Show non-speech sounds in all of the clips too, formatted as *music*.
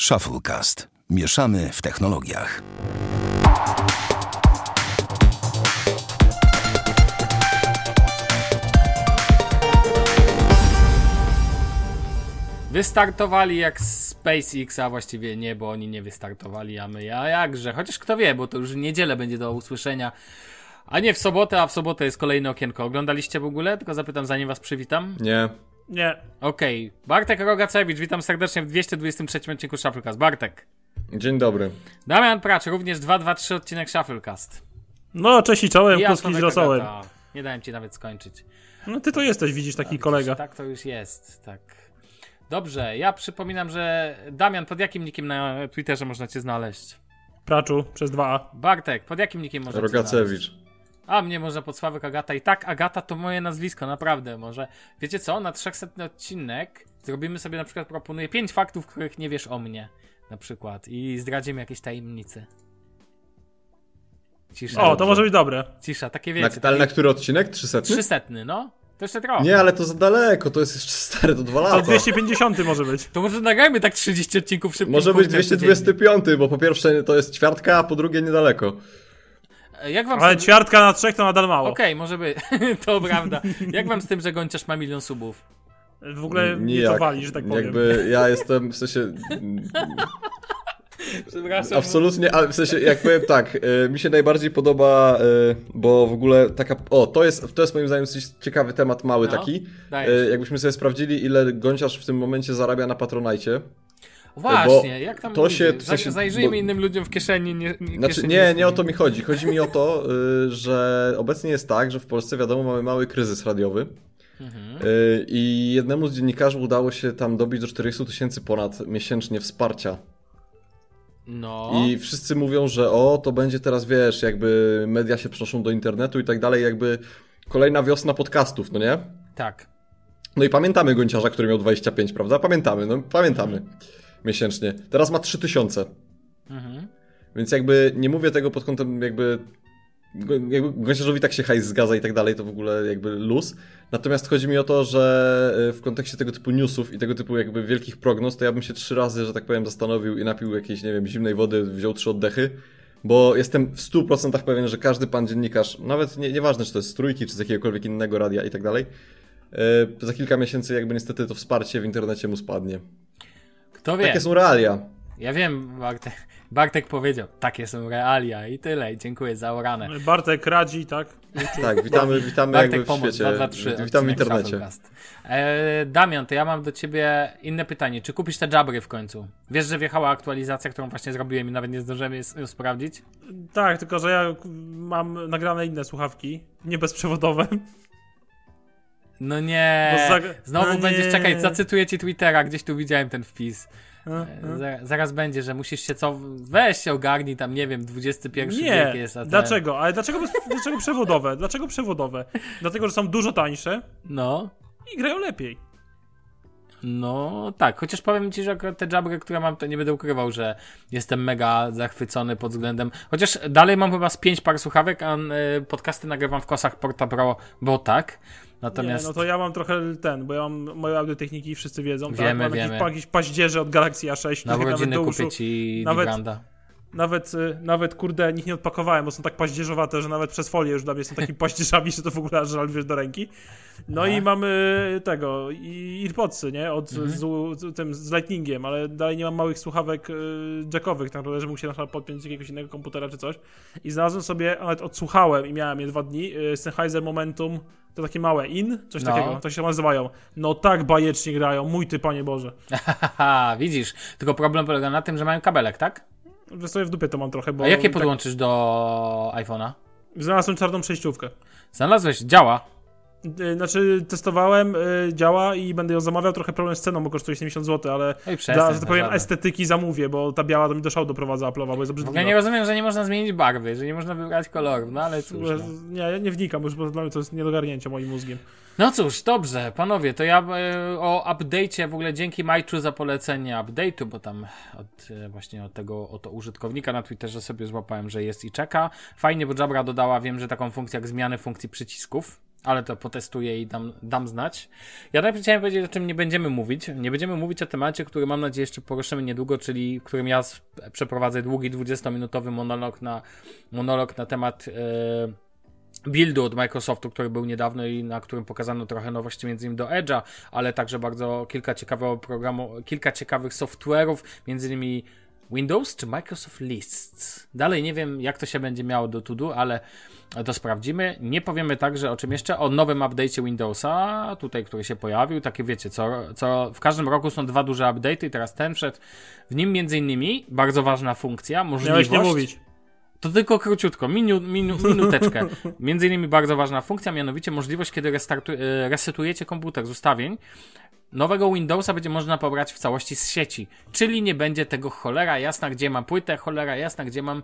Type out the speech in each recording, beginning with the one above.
Shufflecast. Mieszamy w technologiach. Wystartowali jak SpaceX, a właściwie nie, bo oni nie wystartowali, a my, a jakże. Chociaż kto wie, bo to już w niedzielę będzie do usłyszenia, a nie w sobotę, a w sobotę jest kolejne okienko. Oglądaliście w ogóle? Tylko zapytam, zanim was przywitam. Nie. Nie. Okej. Bartek Rogacewicz, witam serdecznie w 223 odcinku Shufflecast. Bartek. Dzień dobry. Damian Pracz, również 223 odcinek Shufflecast. No, cześć i czołem, I ja, kluski z Sławek rosołem. Agata. Nie dałem ci nawet skończyć. No ty to jesteś, widzisz, taki Tak, kolega. Tak to już jest, tak. Dobrze, ja przypominam, że Damian, pod jakim nikiem na Twitterze można cię znaleźć? Praczu, przez dwa A. Bartek, pod jakim nikiem można cię znaleźć? A mnie można pod Sławek Agata. I tak, Agata to moje nazwisko, naprawdę. Może, wiecie co, na 300 odcinek zrobimy sobie na przykład, proponuję 5 faktów, których nie wiesz o mnie. Na przykład. I zdradzimy jakieś tajemnice. Cisza. O, to może być dobre. Cisza, takie Na, wiecie. ale na który odcinek? 300? 300, no. To jeszcze trochę. Nie, ale to za daleko, to jest jeszcze stare, to dwa To lata. 250 może być. To może nagrajmy tak 30 odcinków szybko. Może być 225, bo po pierwsze to jest ćwiartka, a po drugie niedaleko. Jak wam Ale z tym... ćwiartka na trzech to nadal mało. Okej, może by. *laughs* to prawda. Jak wam z tym, że Gonciarz ma milion subów? W ogóle mnie Nijak. to wali, że tak powiem. Jakby ja jestem, w sensie, Przepraszam. absolutnie, ale w sensie, jak powiem tak, y, mi się najbardziej podoba, y, bo w ogóle taka, o, to jest, to jest moim zdaniem dosyć ciekawy temat, mały No, taki. dajesz. Y, Jakbyśmy sobie sprawdzili, ile Gonciarz w tym momencie zarabia na Patronajcie. Właśnie, jak tam to ludzie? się- w sensie- Zajrzyjmy bo- innym ludziom w kieszeni. Nie, nie, Znaczy, kieszeni nie, nie o to mi chodzi. Chodzi mi o to, y, że obecnie jest tak, że w Polsce, wiadomo, mamy mały kryzys radiowy. Mhm. Y, I jednemu z dziennikarzy udało się tam dobić do 400 tysięcy ponad miesięcznie wsparcia. No. I wszyscy mówią, że o, to będzie teraz, wiesz, jakby media się przenoszą do internetu i tak dalej, jakby kolejna wiosna podcastów, no nie? Tak. No i pamiętamy Gonciarza, który miał 25, prawda? Pamiętamy, no pamiętamy. Miesięcznie. Teraz ma 3000. Mhm. Więc jakby nie mówię tego pod kątem jakby, jakby Gąsiarzowi tak się hajs zgadza i tak dalej, to w ogóle jakby luz. Natomiast chodzi mi o to, że y, w kontekście tego typu newsów i tego typu jakby wielkich prognoz, to ja bym się trzy razy, że tak powiem, zastanowił i napił jakiejś, nie wiem, zimnej wody, wziął trzy oddechy, bo jestem w 100% pewien, że każdy pan dziennikarz, nawet nie, nieważne czy to jest z trójki, czy z jakiegokolwiek innego radia i tak dalej, y, za kilka miesięcy jakby niestety to wsparcie w internecie mu spadnie. Kto wie? Takie są realia. Ja wiem, Bartek, Bartek powiedział, takie są realia i tyle. I dziękuję za orane. Bartek radzi, tak? *laughs* Tak, witamy, witamy Bartek jakby w pomoc, świecie. 2, 2, 3, Witam w internecie. E, Damian, to ja mam do ciebie inne pytanie. Czy kupisz te jabry w końcu? Wiesz, że wjechała aktualizacja, którą właśnie zrobiłem i nawet nie zdążyłem s- sprawdzić? Tak, tylko że ja mam nagrane inne słuchawki, nie bezprzewodowe. No nie. Za- Znowu no będziesz nie. czekać, zacytuję ci Twittera, gdzieś tu widziałem ten wpis. No, E, no. Za, zaraz będzie, że musisz się co. Weź się ogarnij tam, nie wiem, 21 Nie, wiek jest. A ten- dlaczego? Ale dlaczego, dlaczego przewodowe? Dlaczego przewodowe? Dlatego, że są dużo tańsze No. i grają lepiej. No tak, chociaż powiem ci, że akurat te jabry, które mam, to nie będę ukrywał, że jestem mega zachwycony pod względem. Chociaż dalej mam chyba z pięć par słuchawek, a y, podcasty nagrywam w kosach Porta Pro, bo tak. Natomiast. Nie, no to ja mam trochę ten, bo ja mam moje audiotechniki, wszyscy wiedzą, tak? Wiemy, Mam wiemy. jakieś, jakieś paździerze od Galaxy A6, na urodziny kupię ci nawet- Digranda. Nawet, y, nawet kurde, nich nie odpakowałem, bo są tak paździerzowate, że nawet przez folię już dla mnie są takimi *laughs* paździerzami, że to w ogóle żal wiesz do ręki. No Aha. i mamy tego, i nie, od, Mhm. z, z, tym, z Lightningiem, ale dalej nie mam małych słuchawek y, jackowych, tak naprawdę, że mógł się na podpiąć do jakiegoś innego komputera czy coś. I znalazłem sobie, nawet odsłuchałem i miałem je dwa dni, y, Sennheiser Momentum, to takie małe in, coś No. takiego, tak się nazywają. No tak bajecznie grają, mój ty panie Boże. *laughs* Widzisz. Tylko problem polega na tym, że mają kabelek, tak? Że sobie w dupie to mam trochę, bo... A jakie tak, podłączysz do iPhone'a? Znalazłem czarną przejściówkę. Znalazłeś, działa. Y, Znaczy, testowałem, y, działa i będę ją zamawiał. Trochę problem z ceną, bo kosztuje 70 zł, ale Oj, przestań, dla, że tak no powiem, estetyki zamówię, bo ta biała to mi do szału doprowadza Apple'owa, bo jest obrzydliwa. nie rozumiem, że nie można zmienić barwy, że nie można wybrać kolorów, no ale cóż. No. Nie, ja nie wnikam, już bo dla mnie to jest niedogarnięcie moim mózgiem. No cóż, dobrze, panowie, to ja e, o update'cie w ogóle dzięki Majczu za polecenie update'u, bo tam od, e, właśnie od tego oto użytkownika na Twitterze sobie złapałem, że jest i czeka. Fajnie, bo Jabra dodała, wiem, że taką funkcję jak zmiany funkcji przycisków. Ale to potestuję i dam, dam znać. Ja najpierw chciałem powiedzieć, o czym nie będziemy mówić. Nie będziemy mówić o temacie, który mam nadzieję jeszcze poruszymy niedługo, czyli w którym ja przeprowadzę długi 20-minutowy monolog na, monolog na temat e, buildu od Microsoftu, który był niedawno i na którym pokazano trochę nowości między innymi do Edge'a, ale także bardzo kilka programu, kilka ciekawych software'ów, między innymi Windows czy Microsoft Lists. Dalej nie wiem, jak to się będzie miało do Todo, ale to sprawdzimy. Nie powiemy także o czym jeszcze, o nowym update'cie Windowsa, tutaj, który się pojawił. Takie wiecie, co, co w każdym roku są dwa duże update'y i teraz ten wszedł. W nim między innymi bardzo ważna funkcja, możliwość... Miałeś nie mówić. To tylko króciutko, minu, minu, minuteczkę. Między innymi bardzo ważna funkcja, mianowicie możliwość, kiedy e, resetujecie komputer z ustawień, nowego Windowsa będzie można pobrać w całości z sieci. Czyli nie będzie tego cholera jasna, gdzie mam płytę, cholera jasna, gdzie mam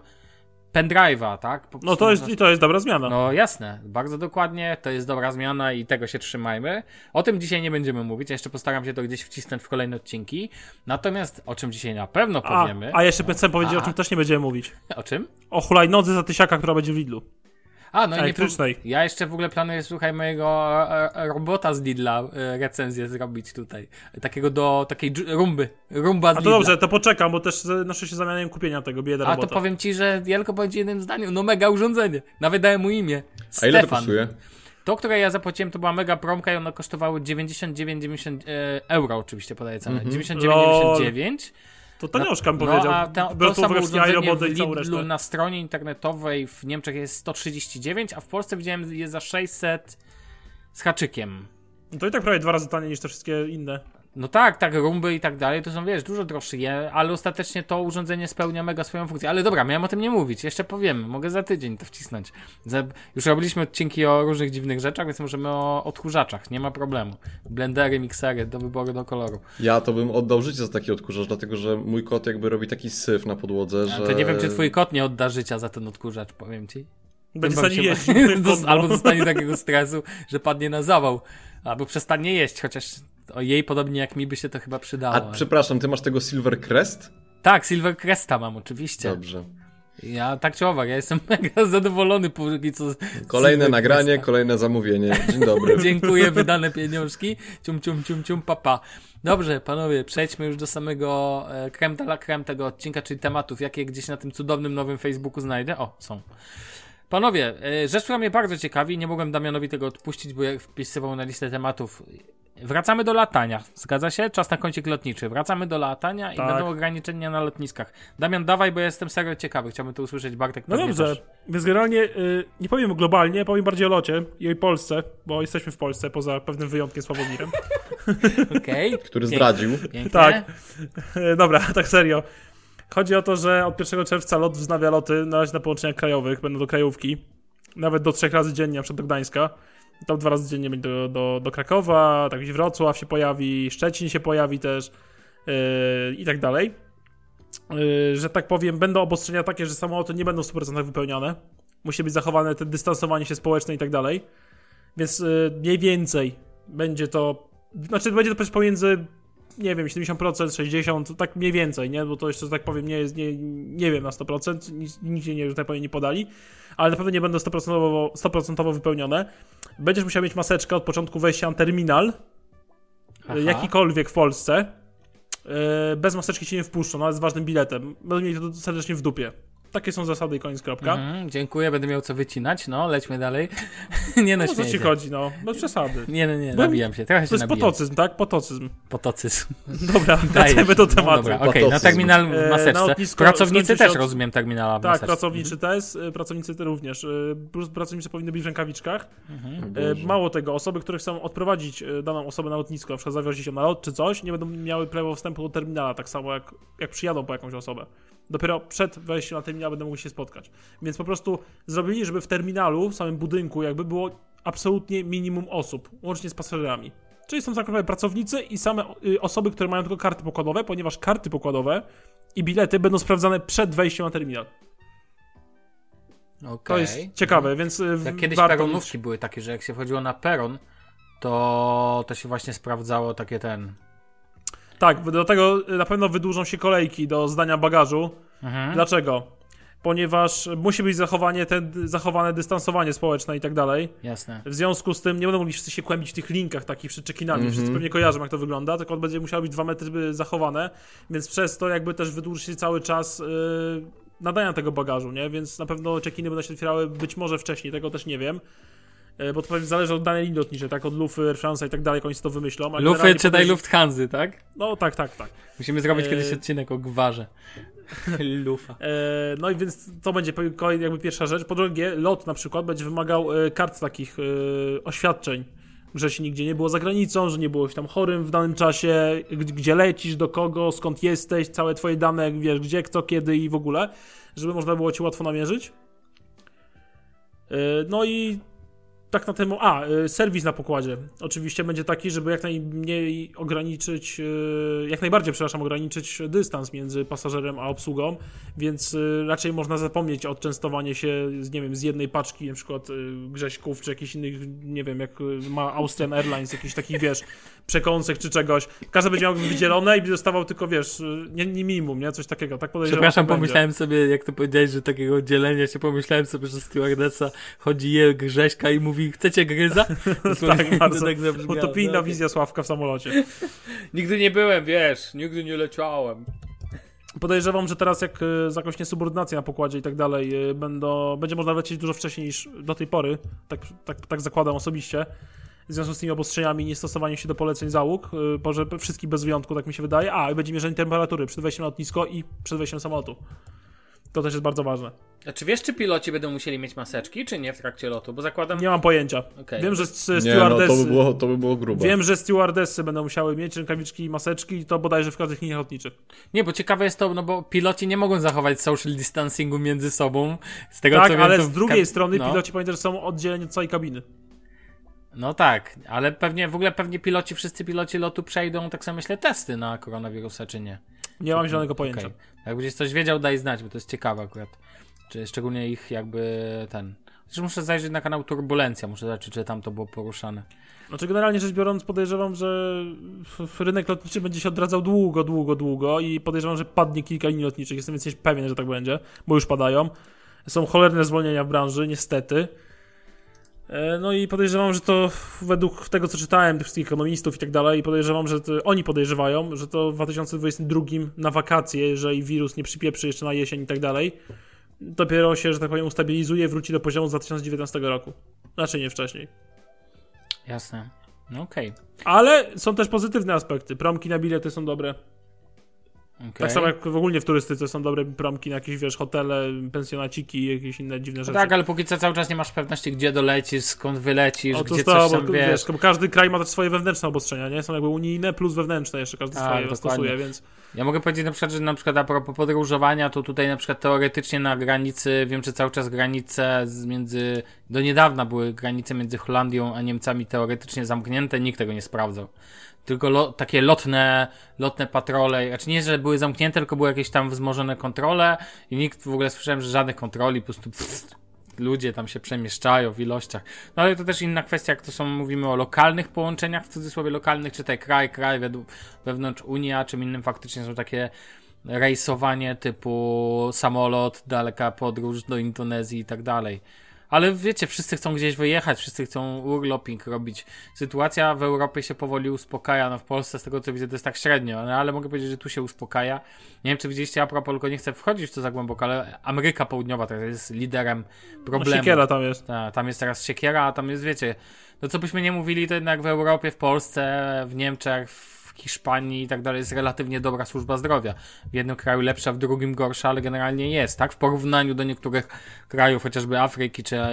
pendrive'a, tak? Po no to jest, i to jest dobra zmiana. No jasne, bardzo dokładnie, to jest dobra zmiana i tego się trzymajmy. O tym dzisiaj nie będziemy mówić, ja jeszcze postaram się to gdzieś wcisnąć w kolejne odcinki. Natomiast o czym dzisiaj na pewno powiemy... A, a jeszcze chcę powiedzieć, a. o czym też nie będziemy mówić. *laughs* O czym? O hulajnodze za tysiaka, która będzie w Lidlu. A, no elektrycznej. Nie, ja jeszcze w ogóle planuję, słuchaj, mojego e, e, robota z Lidla e, recenzję zrobić tutaj. Takiego do takiej rumby. Rumba z A to Lidla. dobrze, to poczekam, bo też noszę się zamianiem kupienia tego bieda A to powiem ci, że Jelko będzie jednym zdaniu. No mega urządzenie. Nawet dałem mu imię. A ile to kosztuje? To, które ja zapłaciłem, to była mega promka i ono kosztowało 99,90 euro, oczywiście podaję cenę. Mm -hmm. 99,99. To tanioszka bym no, powiedział. A ta, to samo urządzenie w Lidlu na stronie internetowej w Niemczech jest 139, a w Polsce widziałem je za 600 z haczykiem. No to i tak prawie dwa razy taniej niż te wszystkie inne. No tak, tak, rumby i tak dalej, to są, wiesz, dużo droższe, ale ostatecznie to urządzenie spełnia mega swoją funkcję. Ale dobra, miałem o tym nie mówić, jeszcze powiem, mogę za tydzień to wcisnąć. Już robiliśmy odcinki o różnych dziwnych rzeczach, więc możemy o odkurzaczach, nie ma problemu. Blendery, miksery, do wyboru, do koloru. Ja to bym oddał życie za taki odkurzacz, dlatego że mój kot jakby robi taki syf na podłodze, że... to nie wiem, czy twój kot nie odda życia za ten odkurzacz, powiem ci. Będzie się... jeść. *laughs* Albo dostanie takiego stresu, że padnie na zawał. Albo przestanie jeść, chociaż o jej podobnie jak mi by się to chyba przydało. A przepraszam, ty masz tego Silver Crest? Tak, Silver Cresta mam oczywiście. Dobrze. Ja tak czy owak, ja jestem *laughs* mega zadowolony póki co. Kolejne nagranie, Cresta. kolejne zamówienie. Dzień *laughs* dobry. Dziękuję, wydane pieniążki. Cium, cium, cium, cium, papa. Dobrze, panowie, przejdźmy już do samego e, creme de la creme tego odcinka, czyli tematów, jakie gdzieś na tym cudownym nowym Facebooku znajdę. O, są. Panowie, e, rzecz, która mnie bardzo ciekawi, nie mogłem Damianowi tego odpuścić, bo jak wpisywał na listę tematów Wracamy do latania. Zgadza się? Czas na kącik lotniczy. Wracamy do latania tak. i będą ograniczenia na lotniskach. Damian, dawaj, bo ja jestem serio ciekawy. Chciałbym to usłyszeć. Bartek, No dobrze. Też. Więc generalnie y, nie powiem globalnie, powiem bardziej o locie i o Polsce, bo jesteśmy w Polsce, poza pewnym wyjątkiem Sławomirem. *laughs* Okej. Okay. Który zdradził. Pięknie. Tak. Dobra, *laughs* tak serio. Chodzi o to, że od 1 czerwca lot wznawia loty na razie na połączeniach krajowych, będą do krajówki. Nawet do trzech razy dziennie, na przykład do Gdańska. Tam dwa razy dziennie będzie do, do, do Krakowa, tak gdzieś Wrocław się pojawi, Szczecin się pojawi też yy, i tak dalej. Yy, że tak powiem, będą obostrzenia takie, że samoloty nie będą w 100% wypełnione. Musi być zachowane te dystansowanie się społeczne i tak dalej. Więc yy, mniej więcej będzie to. Znaczy, będzie to pomiędzy nie wiem, 70%, 60%, tak mniej więcej, nie? Bo to jeszcze, tak powiem, nie jest, nie, nie wiem na 100%, nigdzie nie, że tak powiem, nie podali, ale na pewno nie będą 100%, 100% wypełnione. Będziesz musiał mieć maseczkę od początku wejścia na terminal, Aha. jakikolwiek w Polsce. E, bez maseczki się nie wpuszczą, nawet z ważnym biletem. Będą mieli to serdecznie w dupie. Takie są zasady i koniec, kropka. Mhm, dziękuję, będę miał co wycinać, no, lećmy dalej. *laughs* nie no, no co ci chodzi, no, bez przesady. Nie, no, nie, nabijam się, trochę się To jest nabijam. potocyzm, tak? Potocyzm. Potocyzm. *laughs* Dobra, wracajmy do tematu. No, dobra, okej, okay, na terminal w e, maseczce. Pracownicy też, rozumiem, terminala w Tak, maseczce. pracowniczy mhm. też, e, pracownicy również. Plus pracownicy powinny być w rękawiczkach. Mhm. Mało tego, osoby, które chcą odprowadzić daną osobę na lotnisko, na przykład zawiozić ją na lot czy coś, nie będą miały prawa wstępu do terminala, tak samo jak, jak przyjadą po jakąś osobę. Dopiero przed wejściem na terminal będą mogli się spotkać. Więc po prostu zrobili, żeby w terminalu, w samym budynku, jakby było absolutnie minimum osób, łącznie z pasażerami. Czyli są naprawdę pracownicy i same y, osoby, które mają tylko karty pokładowe, ponieważ karty pokładowe i bilety będą sprawdzane przed wejściem na terminal. Okay. To jest ciekawe, mhm. więc. Jak kiedyś peronówki były takie, że jak się wchodziło na peron, to, to się właśnie sprawdzało takie ten tak, do tego na pewno wydłużą się kolejki do zdania bagażu. Mhm. Dlaczego? ponieważ musi być zachowanie ten, zachowane dystansowanie społeczne i tak dalej. Jasne. W związku z tym nie będą mogli wszyscy się kłębić w tych linkach takich przed czekinami. Mhm. Wszyscy pewnie kojarzą, jak to wygląda, tylko będzie musiało być dwa metry zachowane, więc przez to jakby też wydłuży się cały czas yy, nadania tego bagażu, nie? Więc na pewno czekiny będą się otwierały być może wcześniej, tego też nie wiem. Yy, Bo to pewnie zależy od danej linii lotniczej, tak? Od Lufy, Air France i tak dalej, jak oni sobie to wymyślą. ale Lufy czytaj podejrz- Lufthansa, tak? No tak, tak, tak. Musimy zrobić Eee. kiedyś odcinek o gwarze. *laughs* Lufa. E, No i więc to będzie jakby pierwsza rzecz. Po drugie, lot na przykład będzie wymagał e, kart takich e, oświadczeń, że się nigdzie nie było za granicą, że nie byłeś tam chorym w danym czasie, gdzie lecisz, do kogo, skąd jesteś, całe twoje dane, wiesz, gdzie, kto, kiedy i w ogóle, żeby można było ci łatwo namierzyć. E, No i tak na temu. A, y, serwis na pokładzie. Oczywiście będzie taki, żeby jak najmniej ograniczyć, y, jak najbardziej, przepraszam, ograniczyć dystans między pasażerem a obsługą, więc y, raczej można zapomnieć o częstowanie się, nie wiem, z jednej paczki, na przykład grześków, czy jakichś innych, nie wiem, jak ma Austrian Airlines, jakichś takich, wiesz, przekąsek czy czegoś. Każdy będzie miał wydzielone i dostawał tylko, wiesz, y, nie, nie minimum, nie? Coś takiego. Tak podejrzewam, Przepraszam, pomyślałem sobie, jak to powiedziałeś, że takiego dzielenia się, pomyślałem sobie, że stewardessa chodzi je Grześka i mówi, chcecie gryza? *laughs* Tak, bardzo. tak. Utopijna No, wizja Sławka w samolocie. *laughs* Nigdy nie byłem, wiesz, nigdy nie leciałem. Podejrzewam, że teraz jak y, za jakąś niesubordynację na pokładzie i tak dalej y, będą, będzie można lecieć dużo wcześniej niż do tej pory, tak, tak, tak zakładam osobiście, w związku z tymi obostrzeniami i niestosowaniem się do poleceń załóg, y, może wszystkich bez wyjątku, tak mi się wydaje, a i będzie mierzenie temperatury przed wejściem na lotnisko i przed wejściem samolotu. To też jest bardzo ważne. A czy wiesz, czy piloci będą musieli mieć maseczki, czy nie w trakcie lotu? Bo zakładam... Nie mam pojęcia. Okej. Wiem, że s- Nie, no stewardessy... to by było, to by było grube. Wiem, że stewardessy będą musiały mieć rękawiczki i maseczki i to bodajże w każdych liniach lotniczych. Nie, bo ciekawe jest to, no bo piloci nie mogą zachować social distancingu między sobą. Z tego Tak, co wiem, ale to z drugiej strony no. piloci pamiętają, że są oddzieleni od całej kabiny. No tak, ale pewnie, w ogóle pewnie piloci, wszyscy piloci lotu przejdą, tak samo myślę, testy na koronawirusa, czy nie? Nie mam zielonego pojęcia. Okej. Jak będziesz coś wiedział, daj znać, bo to jest ciekawe akurat. Czy szczególnie ich jakby ten... Zresztą muszę zajrzeć na kanał Turbulencja, muszę zobaczyć, czy tam to było poruszane. Znaczy generalnie rzecz biorąc podejrzewam, że rynek lotniczy będzie się odradzał długo, długo, długo i podejrzewam, że padnie kilka linii lotniczych. Jestem więc pewien, że tak będzie, bo już padają. Są cholerne zwolnienia w branży, niestety. E, No i podejrzewam, że to według tego, co czytałem, tych wszystkich ekonomistów i tak dalej, podejrzewam, że to, oni podejrzewają, że to w 2022 na wakacje, jeżeli wirus nie przypieprzy jeszcze na jesień i tak dalej, dopiero się, że tak powiem, ustabilizuje, wróci do poziomu z 2019 roku. Znaczy nie wcześniej. Jasne. No okej. Ale są też pozytywne aspekty. Promki na bilety są dobre. Okej. Tak samo jak w ogóle w turystyce są dobre promki na jakieś, wiesz, hotele, pensjonaciki i jakieś inne dziwne rzeczy. tak, ale póki co cały czas nie masz pewności, gdzie dolecisz, skąd wylecisz, gdzie to, coś tam wiesz. wiesz, bo każdy kraj ma też swoje wewnętrzne obostrzenia, nie? Są jakby unijne plus wewnętrzne jeszcze, każdy Tak, swoje dokładnie. stosuje, więc Ja mogę powiedzieć na przykład, że na przykład a propos podróżowania, to tutaj na przykład teoretycznie na granicy, wiem, że cały czas granice między, do niedawna były granice między Holandią a Niemcami teoretycznie zamknięte, nikt tego nie sprawdzał. Tylko lo, takie lotne, lotne patrole, znaczy nie, że były zamknięte, tylko były jakieś tam wzmożone kontrole i nikt w ogóle słyszałem, że żadnych kontroli, po prostu pst, ludzie tam się przemieszczają w ilościach. No ale to też inna kwestia, jak to są, mówimy o lokalnych połączeniach, w cudzysłowie lokalnych, czy te kraj, kraj według, wewnątrz Unii, a czym innym faktycznie są takie rejsowanie typu samolot, daleka podróż do Indonezji i tak dalej. Ale wiecie, wszyscy chcą gdzieś wyjechać, wszyscy chcą urloping robić. Sytuacja w Europie się powoli uspokaja, no w Polsce z tego co widzę to jest tak średnio, no, ale mogę powiedzieć, że tu się uspokaja. Nie wiem czy widzieliście, a propos, tylko nie chcę wchodzić w to za głęboko, ale Ameryka Południowa teraz jest liderem no, problemu. siekiera tam jest. Ta, tam jest teraz siekiera, a tam jest, wiecie, no co byśmy nie mówili, to jednak w Europie, w Polsce, w Niemczech, w Hiszpanii i tak dalej jest relatywnie dobra służba zdrowia. W jednym kraju lepsza, w drugim gorsza, ale generalnie jest, tak? W porównaniu do niektórych krajów, chociażby Afryki, czy, e,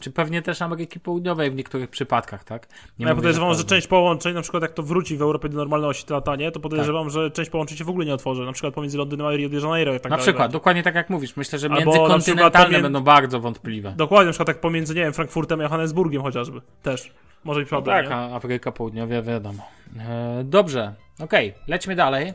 czy pewnie też Ameryki Południowej w niektórych przypadkach, tak? Nie ja mówię, podejrzewam, że część połączeń, na przykład jak to wróci w Europie do normalności to latanie, to podejrzewam, Tak. że część połączeń się w ogóle nie otworzy, na przykład pomiędzy Londynem a Rio de Janeiro i tak Na dalej przykład, dokładnie tak jak mówisz. Myślę, że międzykontynentalne będą bardzo wątpliwe. Dokładnie, na przykład tak pomiędzy, nie wiem, Frankfurtem a Johannesburgiem chociażby. Też. Może być No problem, tak, nie? Afryka Południowa, wiadomo. E, dobrze, okej, lećmy dalej,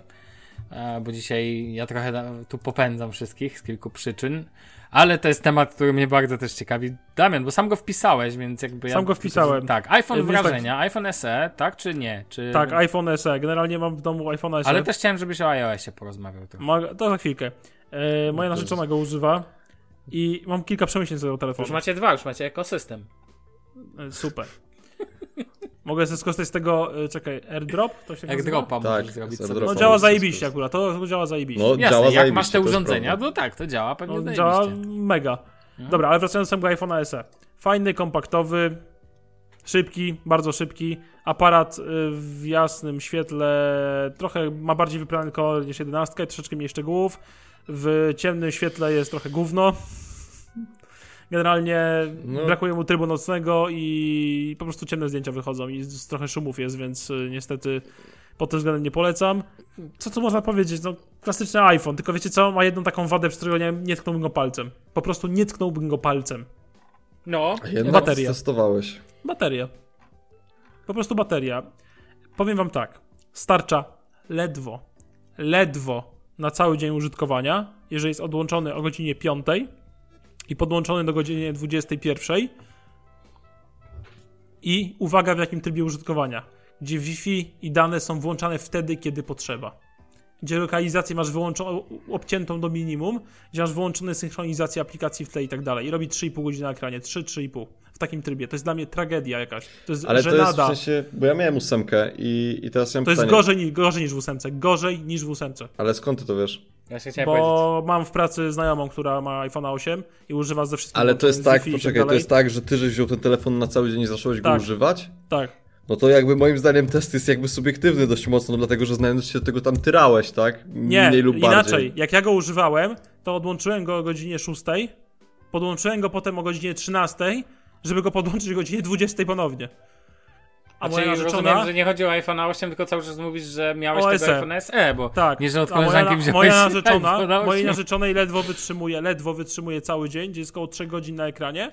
e, bo dzisiaj ja trochę tu popędzam wszystkich z kilku przyczyn, ale to jest temat, który mnie bardzo też ciekawi. Damian, bo sam go wpisałeś, więc jakby ja... Sam go wpisałem. Tak, iPhone tak- wrażenia, iPhone SE, tak czy nie? Czy... Tak, iPhone SE. Generalnie mam w domu iPhone SE. Ale też chciałem, żebyś o iOSie porozmawiał trochę. Ma, to za chwilkę. E, moja narzeczona go używa. I mam kilka przemyśleń co do telefonu. Już macie dwa, już macie ekosystem. E, Super. Mogę sobie skorzystać z tego, e, czekaj, airdrop? To się nazywa? Airdropa Tak, zrobić sobie. airdropa. No działa zajebiście akurat, to działa zajebiście. No, Jasne, działa jak zajebiście, masz te urządzenia, no tak, to działa pewnie No, zajebiście. działa mega. Dobra, ale wracając do samego iPhone'a SE. Fajny, kompaktowy, szybki, bardzo szybki. Aparat y, w jasnym świetle trochę ma bardziej wypalany kolor niż 11, troszeczkę mniej szczegółów. W ciemnym świetle jest trochę gówno. Generalnie No. brakuje mu trybu nocnego i po prostu ciemne zdjęcia wychodzą i z, trochę szumów jest, więc y, niestety pod tym względem nie polecam. Co tu można powiedzieć? No, klasyczny iPhone, tylko wiecie co? Ma jedną taką wadę, przy której nie, nie tknąłbym go palcem. Po prostu nie tknąłbym go palcem. No, A Jednak Bateria. testowałeś. Bateria. Po prostu bateria. Powiem wam tak. Starcza ledwo, ledwo na cały dzień użytkowania, jeżeli jest odłączony o godzinie 5 i podłączony do godziny 21. I uwaga w jakim trybie użytkowania. Gdzie Wi-Fi i dane są włączane wtedy, kiedy potrzeba. Gdzie lokalizację masz wyłączoną, obciętą do minimum, gdzie masz wyłączone synchronizację aplikacji w tle i tak dalej. I robi 3,5 godziny na ekranie. 3-3,5 w takim trybie. To jest dla mnie tragedia jakaś. To jest Ale to jest w żenada. sensie, bo ja miałem ósemkę i, i teraz ja mam To jest pytanie, gorzej, ni- gorzej niż w ósemce. Gorzej niż w ósemce. ale skąd ty to wiesz? Ja się chciałem powiedzieć. Bo mam w pracy znajomą, która ma iPhone 8 i używa ze wszystkim. Ale to jest tak, i poczekaj, to jest tak, że ty żeś wziął ten telefon na cały dzień i zacząłeś go Tak. używać? Tak. No to jakby moim zdaniem test jest jakby subiektywny dość mocno, dlatego że znając się tego tam tyrałeś, tak? Nie, Mniej lub inaczej. bardziej. Jak ja go używałem, to odłączyłem go o godzinie 6, podłączyłem go potem o godzinie 13, żeby go podłączyć o godzinie 20 ponownie. A moja czyli narzeczona... rozumiem, że nie chodzi o iPhone 8, tylko cały czas mówisz, że miałeś O tego SE. iPhone SE, bo Tak, nie, że od koleżanki wziąłeś moja narzeczona, mojej 8. narzeczonej ledwo wytrzymuje, ledwo wytrzymuje cały dzień, gdzie jest około 3 godzin na ekranie,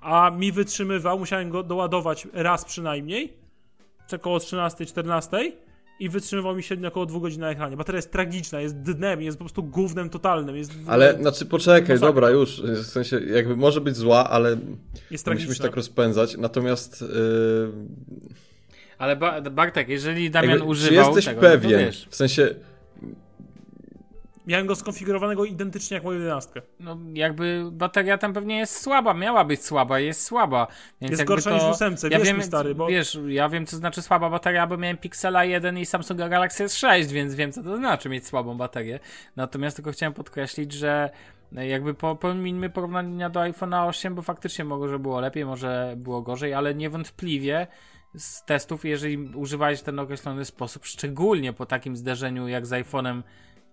a mi wytrzymywał, musiałem go doładować raz przynajmniej, około 13-14 i wytrzymywał mi średnio około 2 godzin na ekranie. Bateria jest tragiczna, jest dnem, jest po prostu gównem totalnym, jest, Ale, znaczy, poczekaj, Masakra. dobra, już, w sensie, jakby może być zła, ale jest musimy się tak rozpędzać, natomiast yy, Ale ba Bartek, jeżeli Damian jakby, czy używał jesteś tego, no to pewien, wiesz, w sensie, Miałem go skonfigurowanego identycznie jak moją 11. no jakby bateria tam pewnie jest słaba, miała być słaba, jest słaba. Więc Jest gorsza to, niż w ósemce, ja wierz wiem, stary, bo- Wiesz, ja wiem co znaczy słaba bateria, bo miałem Pixela 1 i Samsunga Galaxy S6, więc wiem co to znaczy mieć słabą baterię. Natomiast tylko chciałem podkreślić, że jakby po, porównania do iPhone'a 8, bo faktycznie może było lepiej, może było gorzej, ale niewątpliwie z testów, jeżeli używałeś ten określony sposób, szczególnie po takim zderzeniu jak z iPhone'em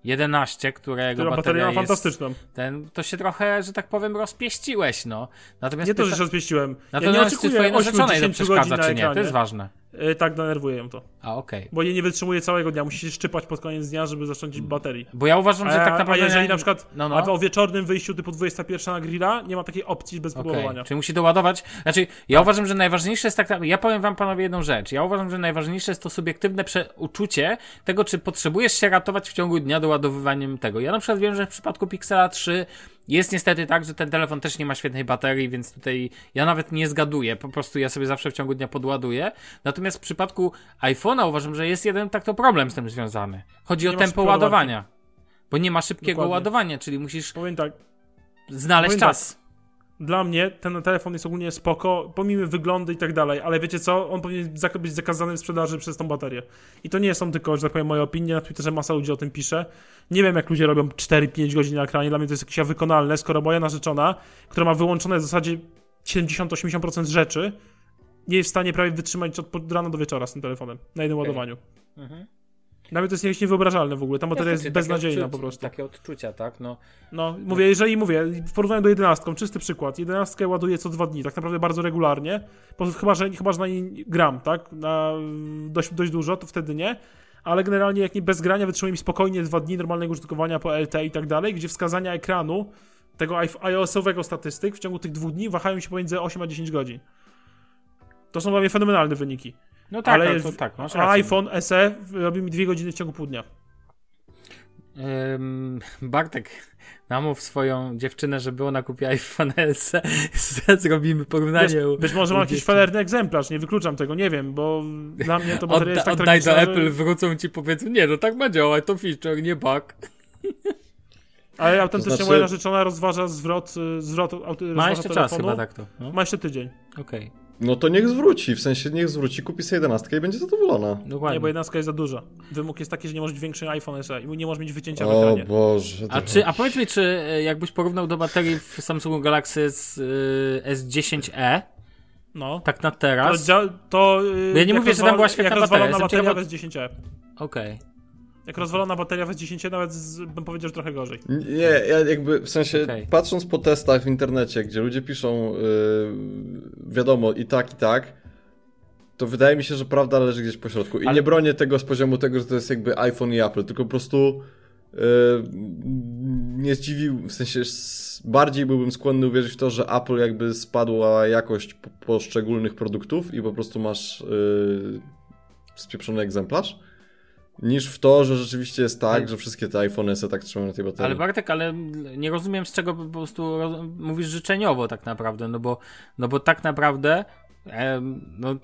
11, którego Którą bateria ma jest fantastyczną. ten, to się trochę, że tak powiem, rozpieściłeś, no. Natomiast Nie to, że się rozpieściłem. Ja nie Natomiast czy oczekuję twojej 8-10 narzeczonej to przeszkadza, czy nie? To jest ważne. E, tak, denerwuje ją to. A, okej. Bo jej nie wytrzymuje całego dnia, musi się szczypać pod koniec dnia, żeby zacząć baterii. Bo ja uważam, A, że tak naprawdę... a jeżeli na przykład No, no. a o wieczornym wyjściu typu 21 na grilla, nie ma takiej opcji bez Okej, próbowania. Czyli musi doładować. Znaczy, ja uważam, że najważniejsze jest tak. Ja powiem wam panowie jedną rzecz. Ja uważam, że najważniejsze jest to subiektywne uczucie tego, czy potrzebujesz się ratować w ciągu dnia doładowywaniem tego. Ja na przykład wiem, że w przypadku Pixela 3 jest niestety tak, że ten telefon też nie ma świetnej baterii, więc tutaj ja nawet nie zgaduję. Po prostu ja sobie zawsze w ciągu dnia podładuję. Natomiast w przypadku iPhone'a uważam, że jest jeden tak to problem z tym związany. Chodzi Nie o tempo ładowania. Bo nie ma szybkiego Dokładnie. ładowania, czyli musisz tak, znaleźć tak, czas. Dla mnie ten telefon jest ogólnie spoko, pomimo wyglądu i tak dalej, ale wiecie co, on powinien być zakazany w sprzedaży przez tą baterię. I to nie są tylko, że tak powiem, moje opinie, na Twitterze masa ludzi o tym pisze. Nie wiem, jak ludzie robią 4-5 godzin na ekranie, dla mnie to jest jakieś wykonalne, skoro moja narzeczona, która ma wyłączone w zasadzie 70-80% rzeczy, nie jest w stanie prawie wytrzymać od rana do wieczora z tym telefonem, na jednym Okej. ładowaniu. Mhm. Mnie to jest jakieś niewyobrażalne w ogóle, ta bateria jest beznadziejna takie po prostu. Takie odczucia, tak? No, No, mówię, jeżeli mówię, w porównaniu do 11, czysty przykład. 11 ładuję co dwa dni, tak naprawdę bardzo regularnie. Po, chyba, że, chyba, że na niej gram, tak? Na, dość, dość dużo, to wtedy nie. Ale generalnie, jak nie bez grania, wytrzymuje mi spokojnie dwa dni normalnego użytkowania po LTE i tak dalej, gdzie wskazania ekranu tego iOS-owego statystyk w ciągu tych dwóch dni wahają się pomiędzy 8 a 10 godzin. To są dla mnie fenomenalne wyniki. No tak, ale ale to, tak, masz a rację. iPhone SE robi mi 2 godziny w ciągu pół dnia. Bartek, namów swoją dziewczynę, żeby ona kupiła iPhone SE. *laughs* Zrobimy porównanie. Wiesz, być może mam jakiś felerny egzemplarz, nie wykluczam tego, nie wiem, bo dla mnie to bateria Odda, jest tak oddaj do tragiczna, Apple, że... wrócą ci powiedzą, nie, no tak ma działać, to feature, nie bug. Ale autentycznie znaczy- moja narzeczona rozważa zwrot, y, zwrot Ma jeszcze czas telefonu. chyba tak to. No? Ma jeszcze tydzień. Okej, No to niech zwróci, w sensie niech zwróci, kupi sobie 11 i będzie zadowolona. dokładnie. Nie, bo jedenastka jest za duża. Wymóg jest taki, że nie możesz mieć większy iPhone SE i nie możesz mieć wycięcia w O ekranie. Boże. A, to- czy, a powiedz mi, czy e, jakbyś porównał do baterii w Samsungu Galaxy z y, S10e, No. tak na To, teraz? dzia- to y, Ja nie jak mówię, że tam była świetna jak rozwalona bateria, jestem bateria w S10e. Okej. Jak rozwalona bateria w S10 nawet z, bym powiedział, że trochę gorzej. Nie, ja jakby w sensie Okej. patrząc po testach w internecie, gdzie ludzie piszą yy, wiadomo i tak, i tak, to wydaje mi się, że prawda leży gdzieś po środku. I Ale- nie bronię tego z poziomu tego, że to jest jakby iPhone i Apple, tylko po prostu yy, nie zdziwił, w sensie bardziej byłbym skłonny uwierzyć w to, że Apple jakby spadła jakość po- poszczególnych produktów i po prostu masz yy, spieprzony egzemplarz. Niż w to, że rzeczywiście jest tak, że wszystkie te iPhony se tak trzymają na tej baterii. Ale Bartek, ale nie rozumiem z czego po prostu mówisz życzeniowo tak naprawdę, no bo, no bo tak naprawdę em, no,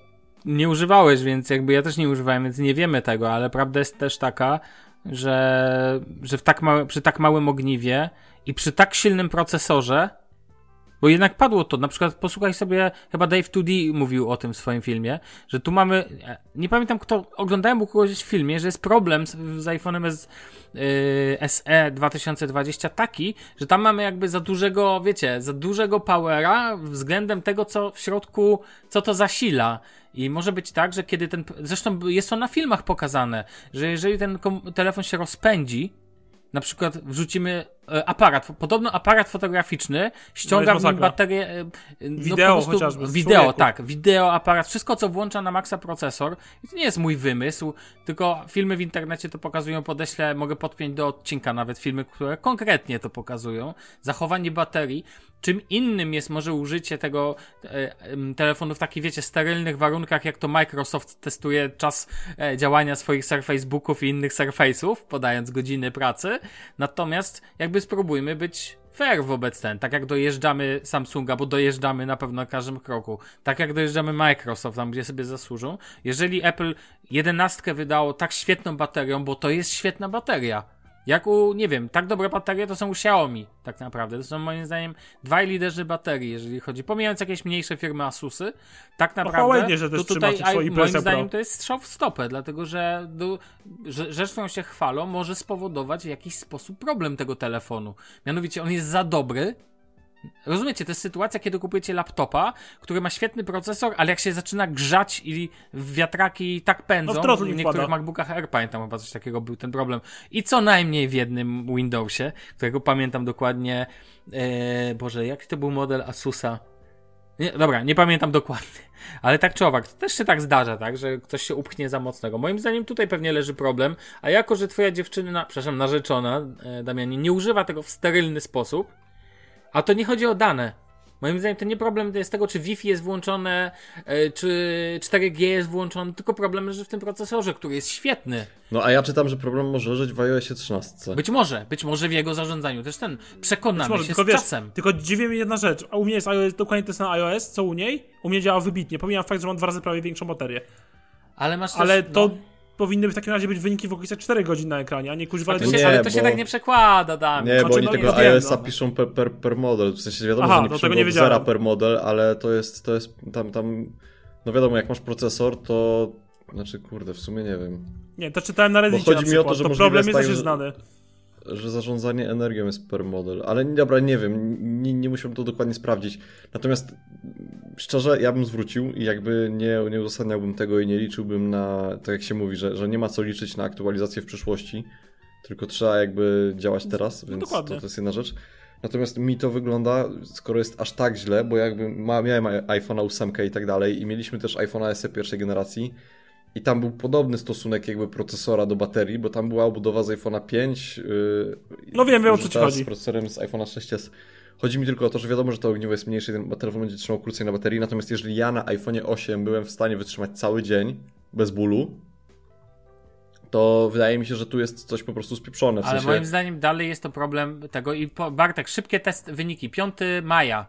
nie używałeś, więc jakby ja też nie używałem, więc nie wiemy tego, ale prawda jest też taka, że, że w tak małe, przy tak małym ogniwie i przy tak silnym procesorze, bo jednak padło to, na przykład posłuchaj sobie, chyba Dave 2D mówił o tym w swoim filmie, że tu mamy, e, nie pamiętam kto, oglądałem u kogoś w filmie, że jest problem z, z iPhone'em S, SE 2020 taki, że tam mamy jakby za dużego, wiecie, za dużego powera względem tego, co w środku, co to zasila. I może być tak, że kiedy ten, zresztą jest to na filmach pokazane, że jeżeli ten telefon się rozpędzi, na przykład wrzucimy e, aparat, podobno aparat fotograficzny ściąga jest w nim baterię. e, no Wideo prostu, chociażby, Wideo, człowieku. tak, wideo, aparat, wszystko co włącza na maksa procesor. I to nie jest mój wymysł, tylko filmy w internecie to pokazują, podeślę, mogę podpiąć do odcinka nawet filmy, które konkretnie to pokazują. Zachowanie baterii. Czym innym jest może użycie tego e, telefonu w takich, wiecie, sterylnych warunkach, jak to Microsoft testuje czas e, działania swoich Surface Booków i innych Surface'ów, podając godziny pracy. Natomiast jakby spróbujmy być fair wobec ten, tak jak dojeżdżamy Samsunga, bo dojeżdżamy na pewno na każdym kroku, tak jak dojeżdżamy Microsoft, tam gdzie sobie zasłużą. Jeżeli Apple 11 wydało tak świetną baterią, bo to jest świetna bateria, jak u, nie wiem, tak dobre baterie to są u Xiaomi, tak naprawdę. To są moim zdaniem dwaj liderzy baterii, jeżeli chodzi, pomijając jakieś mniejsze firmy Asusy, tak naprawdę, Huawei nie, że też to tutaj a, moim zdaniem to jest strzał w stopę, dlatego że, do, że rzecz, którą się chwalą, może spowodować w jakiś sposób problem tego telefonu. Mianowicie on jest za dobry, Rozumiecie, to jest sytuacja, kiedy kupujecie laptopa, który ma świetny procesor, ale jak się zaczyna grzać i wiatraki tak pędzą, No w w nie niektórych wpada. MacBookach Air, pamiętam chyba coś takiego był ten problem. I co najmniej w jednym Windowsie, którego pamiętam dokładnie, e, Boże, jaki to był model Asusa? Nie, dobra, nie pamiętam dokładnie, ale tak czy owak, to też się tak zdarza, tak, że ktoś się upchnie za mocnego. Moim zdaniem tutaj pewnie leży problem, a jako, że twoja dziewczyna, przepraszam, narzeczona, e, Damianie, nie używa tego w sterylny sposób, a to nie chodzi o dane. Moim zdaniem to nie problem jest tego, czy Wi-Fi jest włączone, e, czy 4G jest włączony, tylko problem leży w tym procesorze, który jest świetny. No a ja czytam, że problem może leżeć w iOSie 13. Być może, być może w jego zarządzaniu też ten. Przekonamy Może, się tylko z wiesz, czasem. tylko dziwi mnie jedna rzecz. A u mnie jest iOS, dokładnie to samo iOS, co u niej. U mnie działa wybitnie. Pomijam fakt, że mam dwa razy prawie większą baterię. Ale masz też, Ale to no, powinny w takim razie być wyniki w okolicach 4 godzin na ekranie, a nie kuźwa to ale się, nie, ale to się bo- tak nie przekłada, Damian. Nie, bo oni no tego iOS-a no. piszą per, per, per model, w sensie wiadomo, Aha, że nie no piszą zera per model, ale to jest, to jest tam, tam, no wiadomo, jak masz procesor, to, znaczy kurde, w sumie nie wiem, Nie, to czytałem na Reddicie chodzi na mi o to, że to problem jest jest tak, że- znany. Że zarządzanie energią jest per model, ale dobra, nie wiem, nie, nie musiałbym to dokładnie sprawdzić. Natomiast szczerze, ja bym zwrócił i jakby nie, nie uzasadniałbym tego i nie liczyłbym na, tak jak się mówi, że, że nie ma co liczyć na aktualizację w przyszłości, tylko trzeba jakby działać teraz, więc to, to jest jedna rzecz. Natomiast mi to wygląda, skoro jest aż tak źle, bo jakby ma, miałem iPhone'a 8 i tak dalej i mieliśmy też iPhone'a SE pierwszej generacji i tam był podobny stosunek jakby procesora do baterii, bo tam była obudowa z iPhone'a 5. Yy, No wiem, wiem, o co ci chodzi. z procesorem z iPhone'a 6s. Chodzi mi tylko o to, że wiadomo, że to ogniwo jest mniejsze i ten telefon będzie trzymał krócej na baterii, natomiast jeżeli ja na iPhone'ie 8 byłem w stanie wytrzymać cały dzień bez bólu, to wydaje mi się, że tu jest coś po prostu spieprzone. W Ale sensie... moim zdaniem dalej jest to problem tego i po, Bartek, szybkie test, wyniki. 5 maja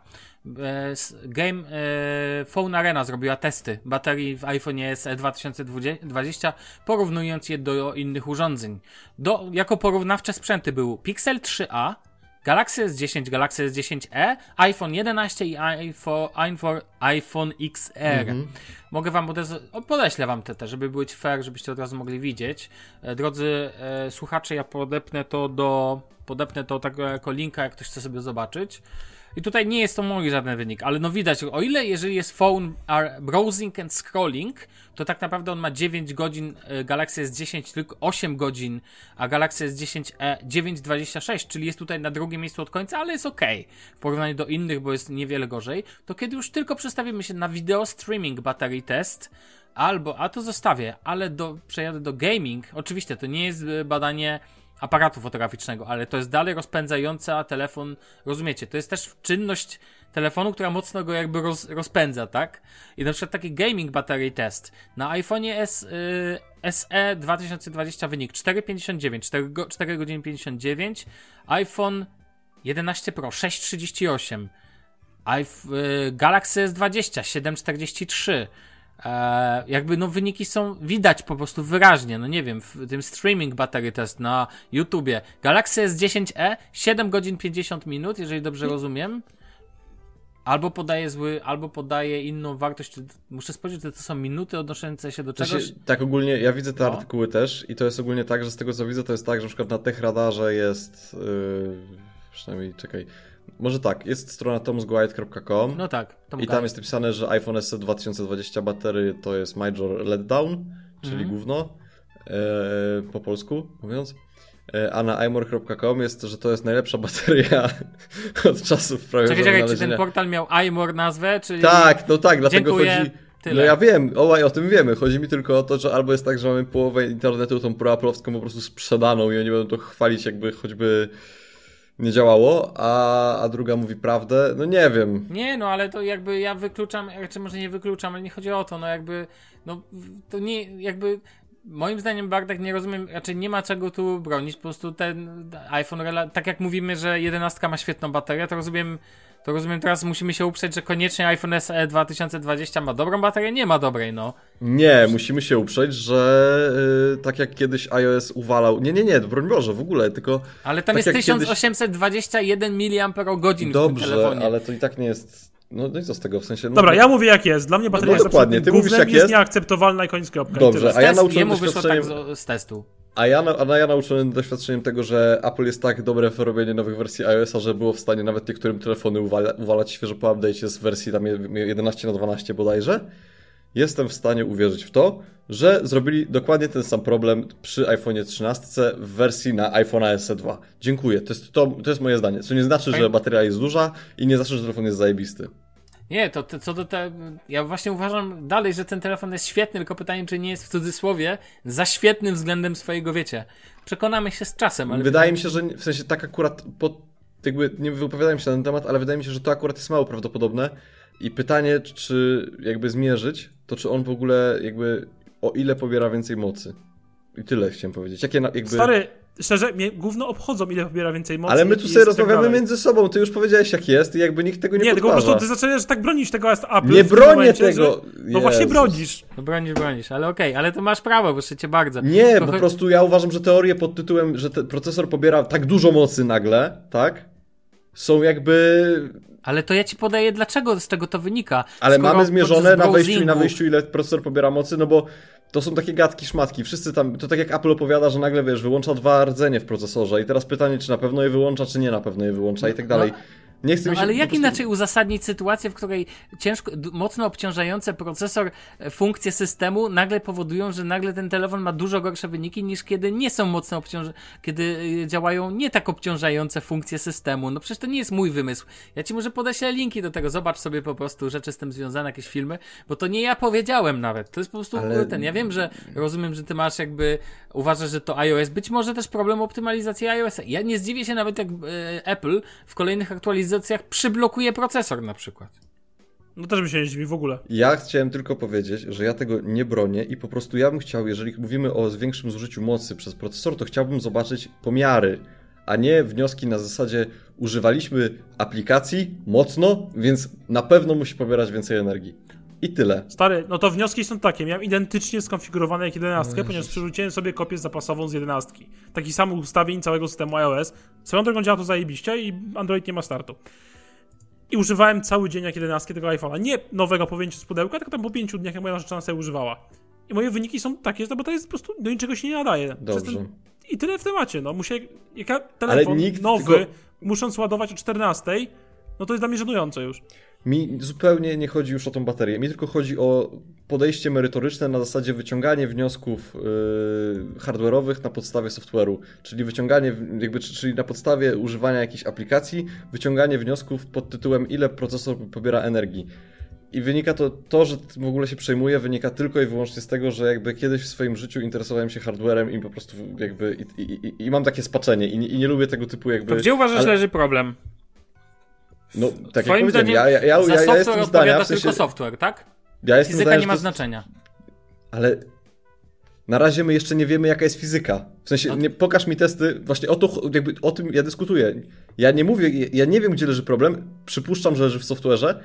e, Game e, Phone Arena zrobiła testy baterii w iPhone SE 2020, porównując je do innych urządzeń. Do, jako porównawcze sprzęty był Pixel 3a, Galaxy S10, Galaxy S10e, iPhone 11 i iPhone, iPhone, iPhone XR. Mogę wam podeślę wam te, te, żeby być fair, żebyście od razu mogli widzieć. E, Drodzy e, słuchacze, ja podepnę to do, podepnę to tak jako linka, jak ktoś chce sobie zobaczyć. I tutaj nie jest to mój żaden wynik, ale no widać, o ile jeżeli jest phone browsing and scrolling, to tak naprawdę on ma 9 godzin, e, Galaxy S10 tylko 8 godzin, a Galaxy S10e 9,26, czyli jest tutaj na drugim miejscu od końca, ale jest ok w porównaniu do innych, bo jest niewiele gorzej, to kiedy już tylko przestawimy się na video streaming battery test, albo, a to zostawię, ale do, przejadę do gaming, oczywiście to nie jest e, badanie aparatu fotograficznego, ale to jest dalej rozpędzająca telefon, rozumiecie, to jest też czynność telefonu, która mocno go jakby roz, rozpędza, tak? I na przykład taki gaming battery test na iPhone'ie S, y, SE 2020 wynik 4,59, 4, go, 4 godziny 59, iPhone 11 Pro 6,38, iPhone, y, Galaxy S20 7,43, E, jakby no wyniki są widać po prostu wyraźnie, no nie wiem, w tym streaming battery test na YouTubie. Galaxy S10e 7 godzin 50 minut, jeżeli dobrze rozumiem. Albo podaje zły, albo podaje inną wartość. Muszę spojrzeć, czy to są minuty odnoszące się do czegoś. się, tak ogólnie, ja widzę te No. artykuły też i to jest ogólnie tak, że z tego co widzę, to jest tak, że na przykład na TechRadarze jest, yy, przynajmniej, czekaj, może tak, jest strona tomsguide.com No tak, to i tam jest napisane, że iPhone SE 2020 batery to jest major letdown, czyli Mhm. gówno, e, po polsku mówiąc. E, A na imore.com jest, że to jest najlepsza *laughs* bateria od czasów prawie Czekaj, czekaj, czy ten portal miał iMore nazwę, czyli... Tak, no tak, dlatego Dziękuję, chodzi. tyle. No ja wiem, o, o tym wiemy. Chodzi mi tylko o to, że albo jest tak, że mamy połowę internetu tą proaplowską po prostu sprzedaną i oni będą to chwalić, jakby choćby nie działało, a, a druga mówi prawdę. No nie wiem. Nie, no ale to jakby ja wykluczam, czy może nie wykluczam, ale nie chodzi o to, no jakby, no to nie, jakby moim zdaniem Bartek nie rozumiem, raczej nie ma czego tu bronić, po prostu ten iPhone, tak jak mówimy, że 11 ma świetną baterię, to rozumiem, to rozumiem teraz musimy się uprzeć, że koniecznie iPhone SE 2020 ma dobrą baterię, nie ma dobrej, no. Nie, musimy się uprzeć, że y, tak jak kiedyś iOS uwalał. Nie, nie, nie, broń Boże, w ogóle, tylko. Ale tam Tak jest jak kiedyś- 1821 mAh Dobrze, ale to i tak nie jest. No, no i co z tego w sensie. No, Dobra, ja mówię jak jest. Dla mnie bateria no jest dokładnie, ty mówisz, jak jest jest. nieakceptowalna i koniec kropka. Dobrze, a ja jemu wyszło tak z, z testu. A ja, na- a ja nauczony doświadczeniem tego, że Apple jest tak dobre w robieniu nowych wersji iOS-a, że było w stanie nawet niektórym telefony uwala, uwalać świeżo po update'cie z wersji tam je- 11 na 12 bodajże. Jestem w stanie uwierzyć w to, że zrobili dokładnie ten sam problem przy iPhone'ie 13 w wersji na iPhone'a SE 2. Dziękuję. To jest, to, to jest moje zdanie. Co nie znaczy, że bateria jest duża i nie znaczy, że telefon jest zajebisty. Nie, to, to co do te. Ja właśnie uważam dalej, że ten telefon jest świetny, tylko pytanie, czy nie jest w cudzysłowie za świetnym względem swojego, wiecie. Przekonamy się z czasem, ale. Wydaje mi się, że w sensie tak akurat po, jakby nie wypowiadałem się na ten temat, ale wydaje mi się, że to akurat jest mało prawdopodobne. I pytanie, czy jakby zmierzyć, to czy on w ogóle jakby o ile pobiera więcej mocy. I tyle chciałem powiedzieć. Jakie na, jakby... Stary, szczerze, mnie gówno obchodzą, ile pobiera więcej mocy. ale my tu sobie tak rozmawiamy między sobą, ty już powiedziałeś jak jest i jakby nikt tego nie Nie, tylko po podważa. prostu ty zaczęłaś tak bronić tego jest Apple. Nie bronię momencie, tego. Że... No właśnie bronisz. No bronisz, bronisz, ale okej, ale to masz prawo, proszę cię bardzo. Nie, po prostu ja uważam, że teorie pod tytułem, że ten procesor pobiera tak dużo mocy nagle, tak? Są jakby Ale to ja ci podaję, dlaczego z tego to wynika. Ale mamy zmierzone na wejściu i na wyjściu, ile procesor pobiera mocy, no bo to są takie gadki, szmatki. Wszyscy tam, to tak jak Apple opowiada, że nagle, wiesz, wyłącza dwa rdzenie w procesorze i teraz pytanie, czy na pewno je wyłącza, czy nie na pewno je wyłącza i tak dalej. Nie chcę No, mi się ale jak prostu- inaczej uzasadnić sytuację, w której ciężko, mocno obciążające procesor e, funkcje systemu nagle powodują, że nagle ten telefon ma dużo gorsze wyniki niż kiedy nie są mocno obciążające, kiedy e, działają nie tak obciążające funkcje systemu. No przecież to nie jest mój wymysł. Ja ci może podeślę linki do tego, zobacz sobie po prostu rzeczy z tym związane, jakieś filmy, bo to nie ja powiedziałem nawet. To jest po prostu Ale- ten. Ja wiem, że rozumiem, że ty masz jakby, uważasz, że to iOS, być może też problem optymalizacji iOS. Ja nie zdziwię się nawet jak e, Apple w kolejnych aktualizacjach przyblokuje procesor na przykład. No też mi się nie dziwi w ogóle. Ja chciałem tylko powiedzieć, że ja tego nie bronię i po prostu ja bym chciał, jeżeli mówimy o większym zużyciu mocy przez procesor, to chciałbym zobaczyć pomiary, a nie wnioski na zasadzie używaliśmy aplikacji mocno, więc na pewno musi pobierać więcej energii. I tyle. Stary, no to wnioski są takie. Miałem identycznie skonfigurowane jak 11, ponieważ przerzuciłem sobie kopię zapasową z 11. Taki sam ustawień całego systemu iOS. Swoją drogą działa to zajebiście i Android nie ma startu. I używałem cały dzień jak 11 tego iPhone'a. Nie nowego po z pudełka, tylko tam po 5 dniach jak moja narzeczona sobie używała. I moje wyniki są takie, że ta bateria jest po prostu do niczego się nie nadaje. Dobrze. ten- I tyle w temacie. No, muszę, jak ja telefon nowy, tylko- musząc ładować o 14, no to jest dla mnie żenujące już. Mi zupełnie nie chodzi już o tą baterię. Mi tylko chodzi o podejście merytoryczne na zasadzie wyciąganie wniosków yy, hardware'owych na podstawie software'u. Czyli wyciąganie, jakby, czy- czyli na podstawie używania jakiejś aplikacji, wyciąganie wniosków pod tytułem ile procesor pobiera energii. I wynika to, to, że w ogóle się przejmuje, wynika tylko i wyłącznie z tego, że jakby kiedyś w swoim życiu interesowałem się hardwarem i po prostu jakby i, i, i, i mam takie spaczenie i nie, i nie lubię tego typu jakby... To gdzie uważasz ale- leży problem? No, tak jak Twoim powiedziałem, zdaniem ja, ja, ja, za ja, ja software jestem zdania, w sensie, tylko software, tak? ja jestem Fizyka zdania, nie ma znaczenia. Ale na razie my jeszcze nie wiemy, jaka jest fizyka. W sensie, No nie, pokaż mi testy, właśnie o, to, jakby, o tym ja dyskutuję. Ja nie mówię, ja nie wiem, gdzie leży problem, przypuszczam, że leży w software'ze,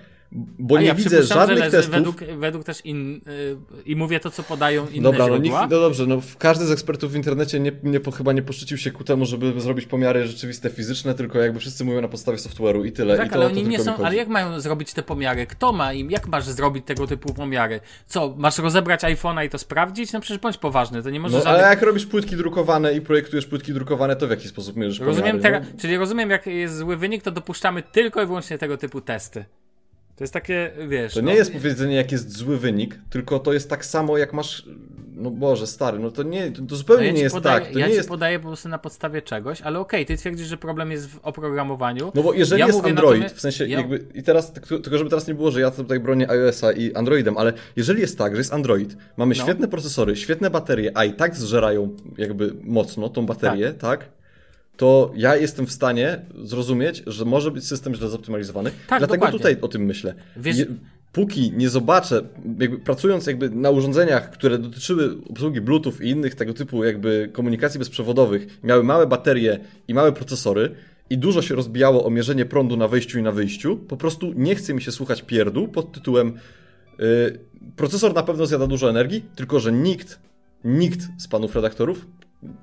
bo A nie ja widzę żadnych że testów. według, według też in, y, i mówię to, co podają inne Dobra, no, źródła. nikt, no dobrze, no każdy z ekspertów w internecie nie, nie, po- chyba nie poszczycił się ku temu, żeby zrobić pomiary rzeczywiste fizyczne, tylko jakby wszyscy mówią na podstawie software'u i tyle. I Tak, to, ale o to oni nie są. Ale jak mają zrobić te pomiary? Kto ma im? Jak masz zrobić tego typu pomiary? Co, masz rozebrać iPhone'a i to sprawdzić? No przecież bądź poważny, to nie może No, żadnych... ale jak robisz płytki drukowane i projektujesz płytki drukowane, to w jaki sposób mierzysz Rozumiem pomiary? teraz, czyli rozumiem, jak jest zły wynik, to dopuszczamy tylko i wyłącznie tego typu testy. To jest takie, wiesz. To no, nie jest powiedzenie, jak jest zły wynik, tylko to jest tak samo, jak masz. No Boże, stary, no to nie, to, to no zupełnie ja nie jest podaję, tak. To ja nie ci jest. podaję po prostu na podstawie czegoś, ale okej, ty twierdzisz, że problem jest w oprogramowaniu. No bo jeżeli Ja jest Android, w sensie ja- jakby. I teraz, tylko żeby teraz nie było, że ja tutaj bronię iOS-a i Androidem, ale jeżeli jest tak, że jest Android, mamy No. świetne procesory, świetne baterie, a i tak zżerają jakby mocno tą baterię, tak? To ja jestem w stanie zrozumieć, że może być system źle zoptymalizowany. Tak, Dlatego dokładnie. tutaj o tym myślę. Wiesz- Je, póki nie zobaczę, jakby pracując jakby na urządzeniach, które dotyczyły obsługi Bluetooth i innych tego typu jakby komunikacji bezprzewodowych, miały małe baterie i małe procesory i dużo się rozbijało o mierzenie prądu na wejściu i na wyjściu, po prostu nie chce mi się słuchać pierdu pod tytułem yy, procesor na pewno zjada dużo energii, tylko że nikt, nikt z panów redaktorów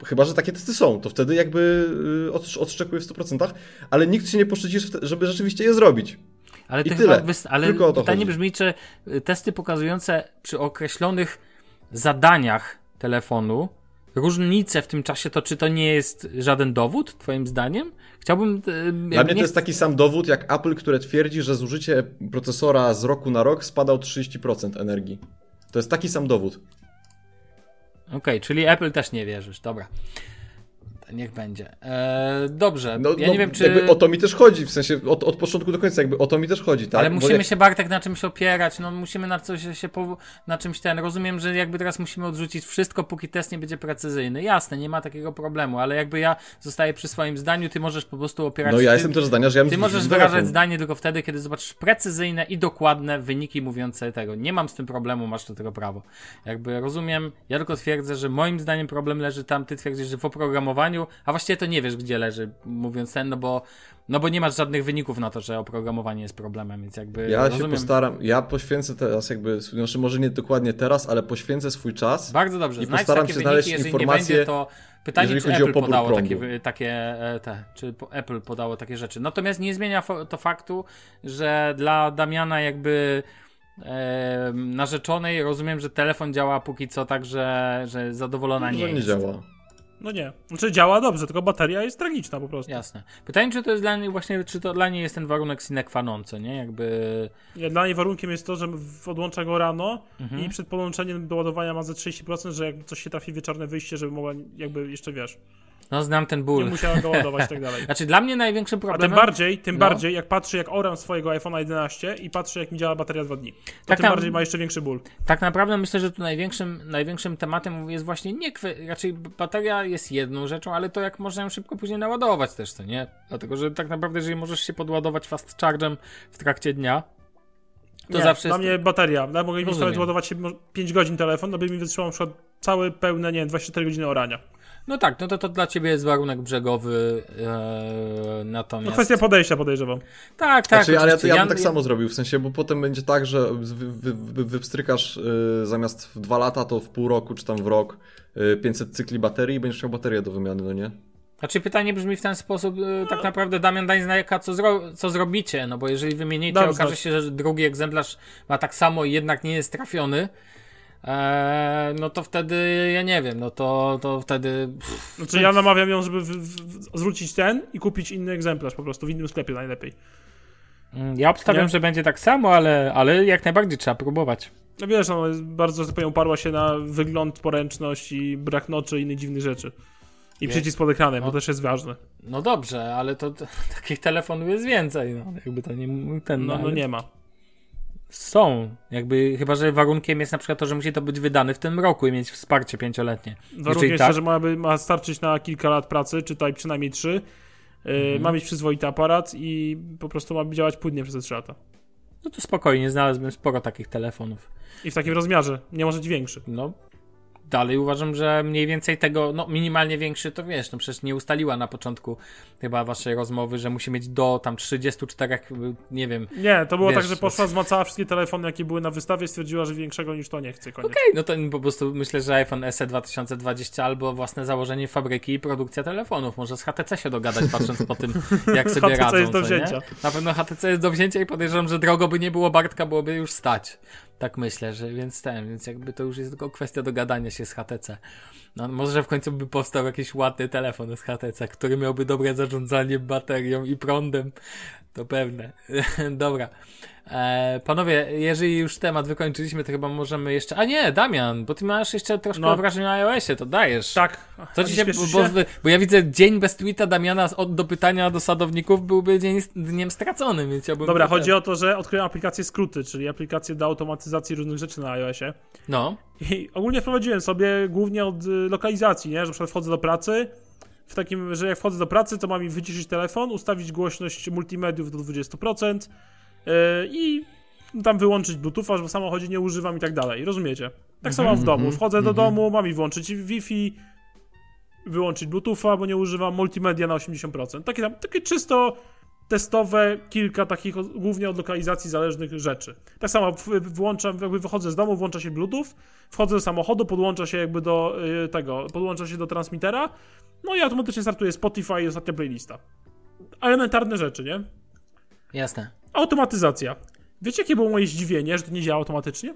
Chyba, że takie testy są, to wtedy jakby odsz- odszczekuję w 100%, ale nikt się nie poszczyci, żeby rzeczywiście je zrobić. Ale I tyle. ale Tylko o to pytanie chodzi. brzmi, czy y, testy pokazujące przy określonych zadaniach telefonu różnice w tym czasie, to czy to nie jest żaden dowód, twoim zdaniem? Chciałbym. y, Dla mnie to jest taki sam dowód jak Apple, które twierdzi, że zużycie procesora z roku na rok spada o 30% energii. To jest taki sam dowód. Okej, czyli Apple też nie wierzysz, dobra. Niech będzie. Eee, dobrze, No, ja no, nie wiem, czy. Jakby o to mi też chodzi, w sensie od, od początku do końca, jakby o to mi też chodzi, tak? Ale musimy jak- się Bartek na czymś opierać, no musimy na coś się na czymś ten. Rozumiem, że jakby teraz musimy odrzucić wszystko, póki test nie będzie precyzyjny. Jasne, nie ma takiego problemu, ale jakby ja zostaję przy swoim zdaniu, ty możesz po prostu opierać No ja ty... jestem też zdania, że ja bym Ty możesz wyrażać zdanie tylko wtedy, kiedy zobaczysz precyzyjne i dokładne wyniki mówiące tego. Nie mam z tym problemu, masz do tego prawo. Jakby rozumiem, ja tylko twierdzę, że moim zdaniem problem leży tam, ty twierdzisz, że w oprogramowaniu, a właściwie to nie wiesz, gdzie leży, mówiąc ten, no bo, no bo nie masz żadnych wyników na to, że oprogramowanie jest problemem, więc jakby Ja się rozumiem. postaram, ja poświęcę teraz jakby, znaczy może nie dokładnie teraz, ale poświęcę swój czas. Bardzo dobrze, I znajdź postaram takie się wyniki, znaleźć informacje, nie będzie, to pytanie, jeżeli czy Apple podało prądu. takie, takie e, te, czy Apple podało takie rzeczy. Natomiast nie zmienia to faktu, że dla Damiana jakby e, narzeczonej rozumiem, że telefon działa póki co tak, że, że zadowolona nie Że nie jest. działa. No nie. Znaczy działa dobrze, tylko bateria jest tragiczna po prostu. Jasne. Pytanie, czy to jest dla niej właśnie, czy to dla niej jest ten warunek sine qua non, co nie? Jakby... Nie, Dla niej warunkiem jest to, że odłącza go rano Mhm. i przed podłączeniem do ładowania ma ze 30%, że jak coś się trafi wieczorne wyjście, żeby mogła jakby jeszcze wiesz, No znam ten nie ból. musiała go ładować i tak dalej. *laughs* Znaczy dla mnie największym A tym problemem... bardziej, tym No. bardziej jak patrzę jak oram swojego iPhone'a 11 i patrzę jak mi działa bateria dwa dni. To Tak tym tam- bardziej ma jeszcze większy ból. Tak naprawdę myślę, że tu największym, największym tematem jest właśnie nie raczej bateria jest jedną rzeczą, ale to jak można ją szybko później naładować też, co nie? Dlatego, że tak naprawdę jeżeli możesz się podładować fast chargem w trakcie dnia, to nie, zawsze dla jest... mnie bateria. Ja mogę nawet ładować się mo- 5 godzin telefon, no by mi wytrzymał na przykład całe pełne, nie wiem, 24 godziny orania. No tak, no to, to dla ciebie jest warunek brzegowy, e, natomiast... No kwestia podejścia podejrzewam. Tak, tak. Znaczy, ale ja, ja bym tak samo zrobił, w sensie, bo potem będzie tak, że wy, wy, wy, wypstrykasz y, zamiast w dwa lata, to w pół roku, czy tam w rok y, 500 cykli baterii i będziesz miał baterię do wymiany, no nie? Znaczy pytanie brzmi w ten sposób, e, tak naprawdę Damian daj znajaka, co, zro, co zrobicie, no bo jeżeli wymienicie, Dobrze. okaże się, że drugi egzemplarz ma tak samo i jednak nie jest trafiony, e, no to wtedy, ja nie wiem, no to, to wtedy... Pff, Znaczy ja namawiam ją, żeby w, w, zwrócić ten i kupić inny egzemplarz po prostu, w innym sklepie najlepiej. mm, ja obstawiam, Nie? że będzie tak samo, ale, ale jak najbardziej trzeba próbować. No wiesz, no, jest bardzo, że tak powiem, oparła się na wygląd, poręczność i brak noczy i innych dziwnych rzeczy. I Nie. przycisk pod ekranem, No. bo też jest ważne. No dobrze, ale to, to *laughs* takich telefonów jest więcej, no jakby to nie ten, No, no ale nie ma. Są, jakby, chyba że warunkiem jest na przykład to, że musi to być wydane w tym roku i mieć wsparcie pięcioletnie. Warunkiem jest tak- że ma, ma starczyć na kilka lat pracy, czytaj przynajmniej trzy. Yy, Mhm. Ma mieć przyzwoity aparat i po prostu ma działać płynnie przez te trzy lata. No to spokojnie, znalazłbym sporo takich telefonów. I w takim rozmiarze, nie może być większy. No, dalej uważam, że mniej więcej tego, no minimalnie większy to wiesz, no przecież nie ustaliła na początku chyba waszej rozmowy, że musi mieć do tam 34, nie wiem. Okej, Nie, to było Wiesz, tak, że poszła, zmacała wszystkie telefony, jakie były na wystawie, stwierdziła, że większego niż to nie chce. Koniec. no to po prostu myślę, że iPhone SE 2020 albo własne założenie fabryki i produkcja telefonów. Może z HTC się dogadać, patrząc po tym, jak sobie HTC radzą. jest do co wzięcia. Na pewno HTC jest do wzięcia i podejrzewam, że drogo by nie było Bartka, byłoby już stać. Tak myślę, że więc ten, więc jakby to już jest tylko kwestia dogadania się z HTC. No, może w końcu by powstał jakiś ładny telefon z HTC, który miałby dobre zarządzanie baterią i prądem. To pewne. *laughs* Dobra. E, panowie, jeżeli już temat wykończyliśmy, to chyba możemy jeszcze. A nie, Damian, bo ty masz jeszcze troszkę No. wrażeń o iOSie, to dajesz. Tak. Co ci się, bo, bo, bo ja widzę dzień bez tweeta Damiana od do pytania do sadowników byłby dzień, dniem straconym, więc chciałbym... Dobra, to chodzi o to, że odkryłem aplikację skróty, czyli aplikację do automatyzacji różnych rzeczy na iOSie. No, I ogólnie wprowadziłem sobie głównie od y, lokalizacji, nie? Że na przykład wchodzę do pracy, w takim, że jak wchodzę do pracy, to mam mi wyciszyć telefon, ustawić głośność multimediów do 20% yy, i tam wyłączyć Bluetootha, że w samochodzie nie używam i tak dalej. Rozumiecie? Tak samo w domu. Wchodzę do domu, mam mi włączyć Wi-Fi, wyłączyć Bluetootha, bo nie używam multimedia na 80%. Takie, tam, takie czysto testowe, kilka takich głównie od lokalizacji zależnych rzeczy. Tak samo włączam, jakby wychodzę z domu, włącza się Bluetooth, wchodzę do samochodu, podłącza się jakby do y, tego, podłącza się do transmitera, no i automatycznie startuje Spotify i ostatnia playlista. Elementarne rzeczy, nie? jasne. Automatyzacja. Wiecie, jakie było moje zdziwienie, że to nie działa automatycznie?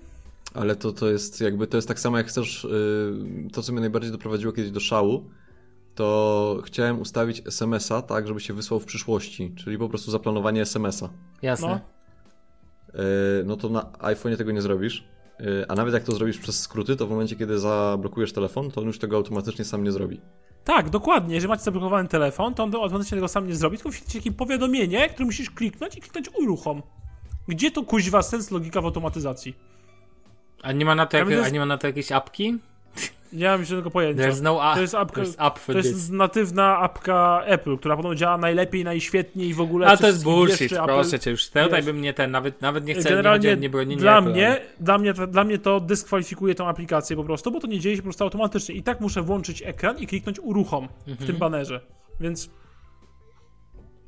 Ale to, to jest jakby, to jest tak samo jak chcesz, yy, to co mnie najbardziej doprowadziło kiedyś do szału, to chciałem ustawić SMS-a tak, żeby się wysłał w przyszłości, czyli po prostu zaplanowanie SMS-a. Jasne. No. Yy, no to na iPhone'ie tego nie zrobisz, yy, a nawet jak to zrobisz przez skróty, to w momencie, kiedy zablokujesz telefon, to on już tego automatycznie sam nie zrobi. Tak, dokładnie. Jeżeli macie zablokowany telefon, to on automatycznie tego sam nie zrobi, tylko wyświetli ci takie powiadomienie, które musisz kliknąć i kliknąć uruchom. Gdzie to kuźwa sens logika w automatyzacji? A nie ma na to, Ja jak, a nie ma na to jakieś apki? Nie mam żadnego pojęcia. There's no app. To jest apka- app for To this. jest natywna apka Apple, która podobno działa najlepiej, najświetniej w ogóle. A to jest bullshit, proszę cię, już tutaj bym nie ten, nawet, nawet nie chcę, nie Generalnie o nie bronienie dla Apple, mnie, dla, mnie, dla mnie to dyskwalifikuje tą aplikację po prostu, bo to nie dzieje się po prostu automatycznie. I tak muszę włączyć ekran i kliknąć uruchom w Mhm. tym banerze. Więc.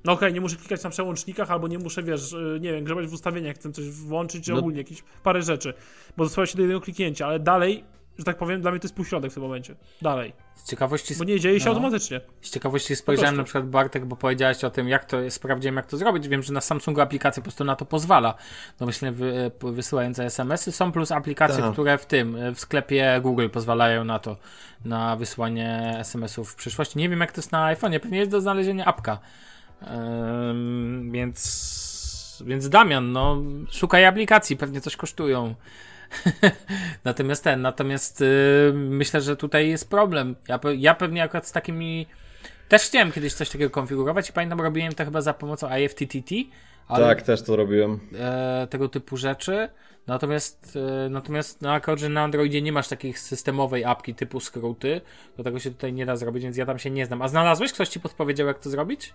No okej, nie muszę klikać na przełącznikach, albo nie muszę, wiesz, y, nie wiem, grzebać w ustawieniach, chcę coś włączyć, czy No. ogólnie jakieś parę rzeczy. Bo to sprowadza się do jednego kliknięcia, ale dalej, że tak powiem, dla mnie to jest półśrodek w tym momencie. Dalej. Z ciekawości, Bo nie dzieje się No. automatycznie. z ciekawości spojrzałem na przykład Bartek, bo powiedziałeś o tym, jak to jest, sprawdziłem jak to zrobić. Wiem, że na Samsungu aplikacja po prostu na to pozwala. Domyślnie wy, wysyłające SMS-y są plus aplikacje, Tak. które w tym, w sklepie Google pozwalają na to, na wysłanie SMS-ów w przyszłości. Nie wiem jak to jest na iPhone'ie, pewnie jest do znalezienia apka. Ym, więc, więc Damian, no, szukaj aplikacji, pewnie coś kosztują. *laughs* natomiast ten, natomiast y, myślę, że tutaj jest problem. Ja, ja pewnie akurat z takimi. Też chciałem kiedyś coś takiego konfigurować i pamiętam, robiłem to chyba za pomocą IFTTT, ale Tak, też to robiłem. e, tego typu rzeczy. Natomiast, e, natomiast no, akurat, że na Androidzie nie masz takiej systemowej apki typu skróty, to tego się tutaj nie da zrobić, więc ja tam się nie znam. A znalazłeś? Ktoś ci podpowiedział, jak to zrobić?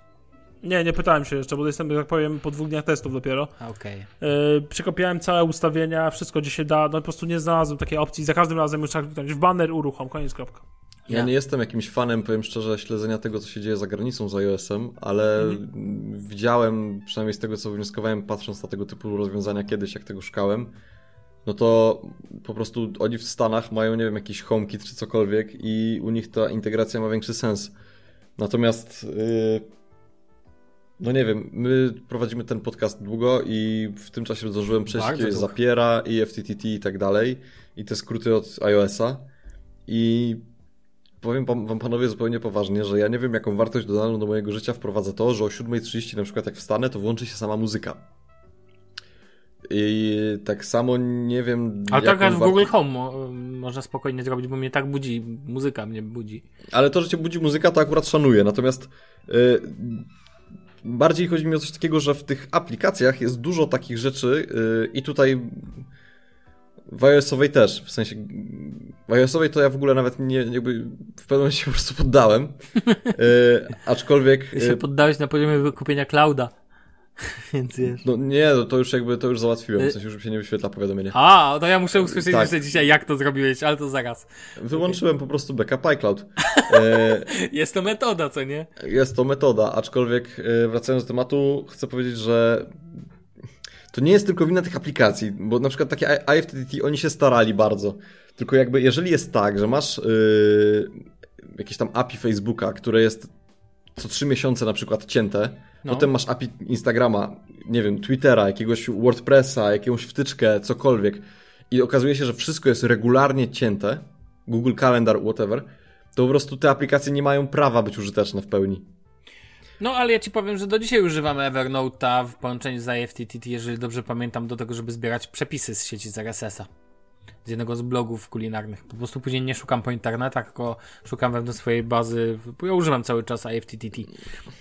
Nie, nie pytałem się jeszcze, bo jestem, jak powiem, po dwóch dniach testów dopiero. Okej. Yy, przekopiałem całe ustawienia, wszystko gdzie się da, no po prostu nie znalazłem takiej opcji. Za każdym razem muszę kliknąć w banner, uruchom, koniec, kropka. Ja Ja. nie jestem jakimś fanem, powiem szczerze, śledzenia tego, co się dzieje za granicą z iOS-em, ale Mhm. widziałem, przynajmniej z tego, co wnioskowałem, patrząc na tego typu rozwiązania kiedyś, jak tego szukałem, no to po prostu oni w Stanach mają, nie wiem, jakiś HomeKit czy cokolwiek i u nich ta integracja ma większy sens. Natomiast, yy, no nie wiem, my prowadzimy ten podcast długo i w tym czasie zdążyłem przejść. Zapiera i FTTT i tak dalej i te skróty od iOS-a i powiem wam, panowie zupełnie poważnie, że ja nie wiem jaką wartość dodaną do mojego życia wprowadza to, że o 7.30 na przykład jak wstanę, to włączy się sama muzyka. I tak samo nie wiem. Ale jaką akurat w warto- Google Home mo- można spokojnie zrobić, bo mnie tak budzi, muzyka mnie budzi. Ale to, że cię budzi muzyka, to akurat szanuję. Natomiast y, bardziej chodzi mi o coś takiego, że w tych aplikacjach jest dużo takich rzeczy y, i tutaj w iOS-owej też, w sensie w iOS-owej to ja w ogóle nawet nie, jakby w pewnym momencie się po prostu poddałem. Y, aczkolwiek... Ty się y, poddałeś na poziomie wykupienia clouda. *laughs* Więc wiesz. No nie, no to już jakby to już załatwiłem, Y- w sensie już się nie wyświetla powiadomienie. A, to ja muszę usłyszeć Tak. jeszcze dzisiaj, jak to zrobiłeś, ale to zaraz. Wyłączyłem po prostu backup iCloud. *laughs* Jest to metoda, co nie? Jest to metoda, aczkolwiek e, wracając do tematu, chcę powiedzieć, że to nie jest tylko wina tych aplikacji, bo na przykład takie IFTTT, oni się starali bardzo. Tylko jakby, jeżeli jest tak, że masz yy, jakieś tam API Facebooka, które jest co trzy miesiące na przykład cięte, No. potem masz API Instagrama, nie wiem, Twittera, jakiegoś WordPressa, jakąś wtyczkę, cokolwiek i okazuje się, że wszystko jest regularnie cięte, Google Calendar, whatever, to po prostu te aplikacje nie mają prawa być użyteczne w pełni. No, ale ja ci powiem, że do dzisiaj używam Evernote'a w połączeniu z IFTTT, jeżeli dobrze pamiętam, do tego, żeby zbierać przepisy z sieci z RSS-a. Z jednego z blogów kulinarnych. Po prostu później nie szukam po internetach, tylko szukam wewnątrz swojej bazy. Bo ja używam cały czas IFTTT.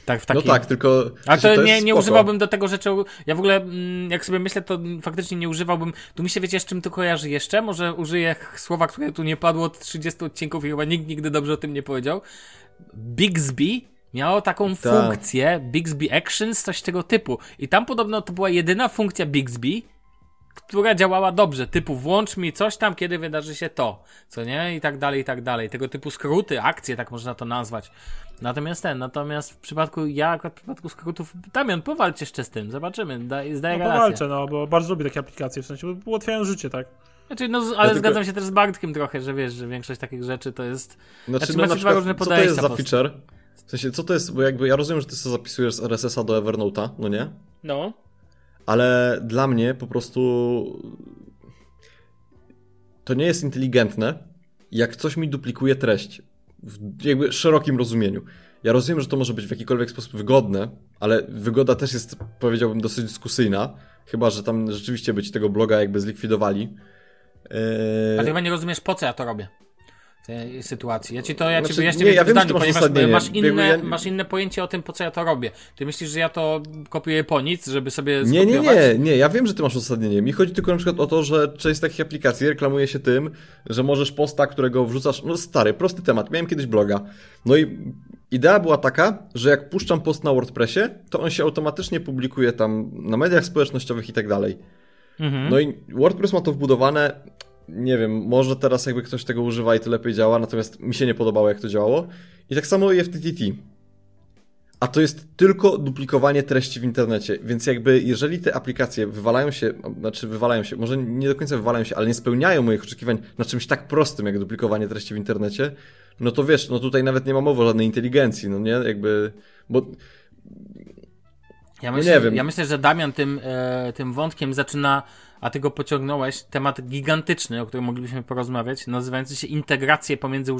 Tak, w takim... No tak, tylko... A to, jest nie, nie używałbym do tego rzeczy. Ja w ogóle, mm, jak sobie myślę, to faktycznie nie używałbym. Tu mi się wiecie, z czym to kojarzy jeszcze? Może użyję słowa, które tu nie padło od 30 odcinków i chyba nikt nigdy dobrze o tym nie powiedział. Bixby miało taką Tak. funkcję, Bixby Actions, coś tego typu. I tam podobno to była jedyna funkcja Bixby, która działała dobrze, typu włącz mi coś tam, kiedy wydarzy się to, co nie? I tak dalej, i tak dalej. Tego typu skróty, akcje, tak można to nazwać. Natomiast ten, natomiast w przypadku, ja akurat w przypadku skrótów, Damian, powalcz jeszcze z tym, zobaczymy, daj, zdaję No powalczę, no, bo bardzo lubię takie aplikacje, w sensie, bo ułatwiają życie, tak? Znaczy, no, ale tylko- zgadzam się też z Bartkiem trochę, że wiesz, że większość takich rzeczy to jest... Znaczy, Znaczy, no, macie dwa różne co to podejścia jest za feature? W sensie, co to jest, bo jakby ja rozumiem, że ty sobie zapisujesz z RSS-a do Evernote'a, no nie? No. Ale dla mnie po prostu to nie jest inteligentne, jak coś mi duplikuje treść w jakby szerokim rozumieniu. Ja rozumiem, że to może być w jakikolwiek sposób wygodne, ale wygoda też jest, powiedziałbym, dosyć dyskusyjna. Chyba, że tam rzeczywiście by ci tego bloga jakby zlikwidowali. Ale Eee, chyba nie rozumiesz, po co ja to robię tej sytuacji. Ja ci to, ja ci Znaczy, wyjaśnię nie, w ja wiem, zdaniu, masz ponieważ masz inne, ja- masz inne pojęcie o tym, po co ja to robię. Ty myślisz, że ja to kopiuję po nic, żeby sobie Nie, nie, nie, nie, ja wiem, że ty masz uzasadnienie. Mi chodzi tylko na przykład o to, że część takich aplikacji reklamuje się tym, że możesz posta, którego wrzucasz, no stary, prosty temat, miałem kiedyś bloga. No i idea była taka, że jak puszczam post na WordPressie, to on się automatycznie publikuje tam na mediach społecznościowych i tak dalej. Mhm. No i WordPress ma to wbudowane, nie wiem, może teraz jakby ktoś tego używa i to lepiej działa, natomiast mi się nie podobało jak to działało. I tak samo i FTTT. A to jest tylko duplikowanie treści w internecie, więc jakby jeżeli te aplikacje wywalają się, znaczy wywalają się, może nie do końca wywalają się, ale nie spełniają moich oczekiwań na czymś tak prostym jak duplikowanie treści w internecie, no to wiesz, no tutaj nawet nie ma mowy o żadnej inteligencji, no nie, jakby, bo Ja No myślę, nie wiem. ja myślę, że Damian tym, e, tym wątkiem zaczyna, a ty go pociągnąłeś, temat gigantyczny, o którym moglibyśmy porozmawiać, nazywający się integracje pomiędzy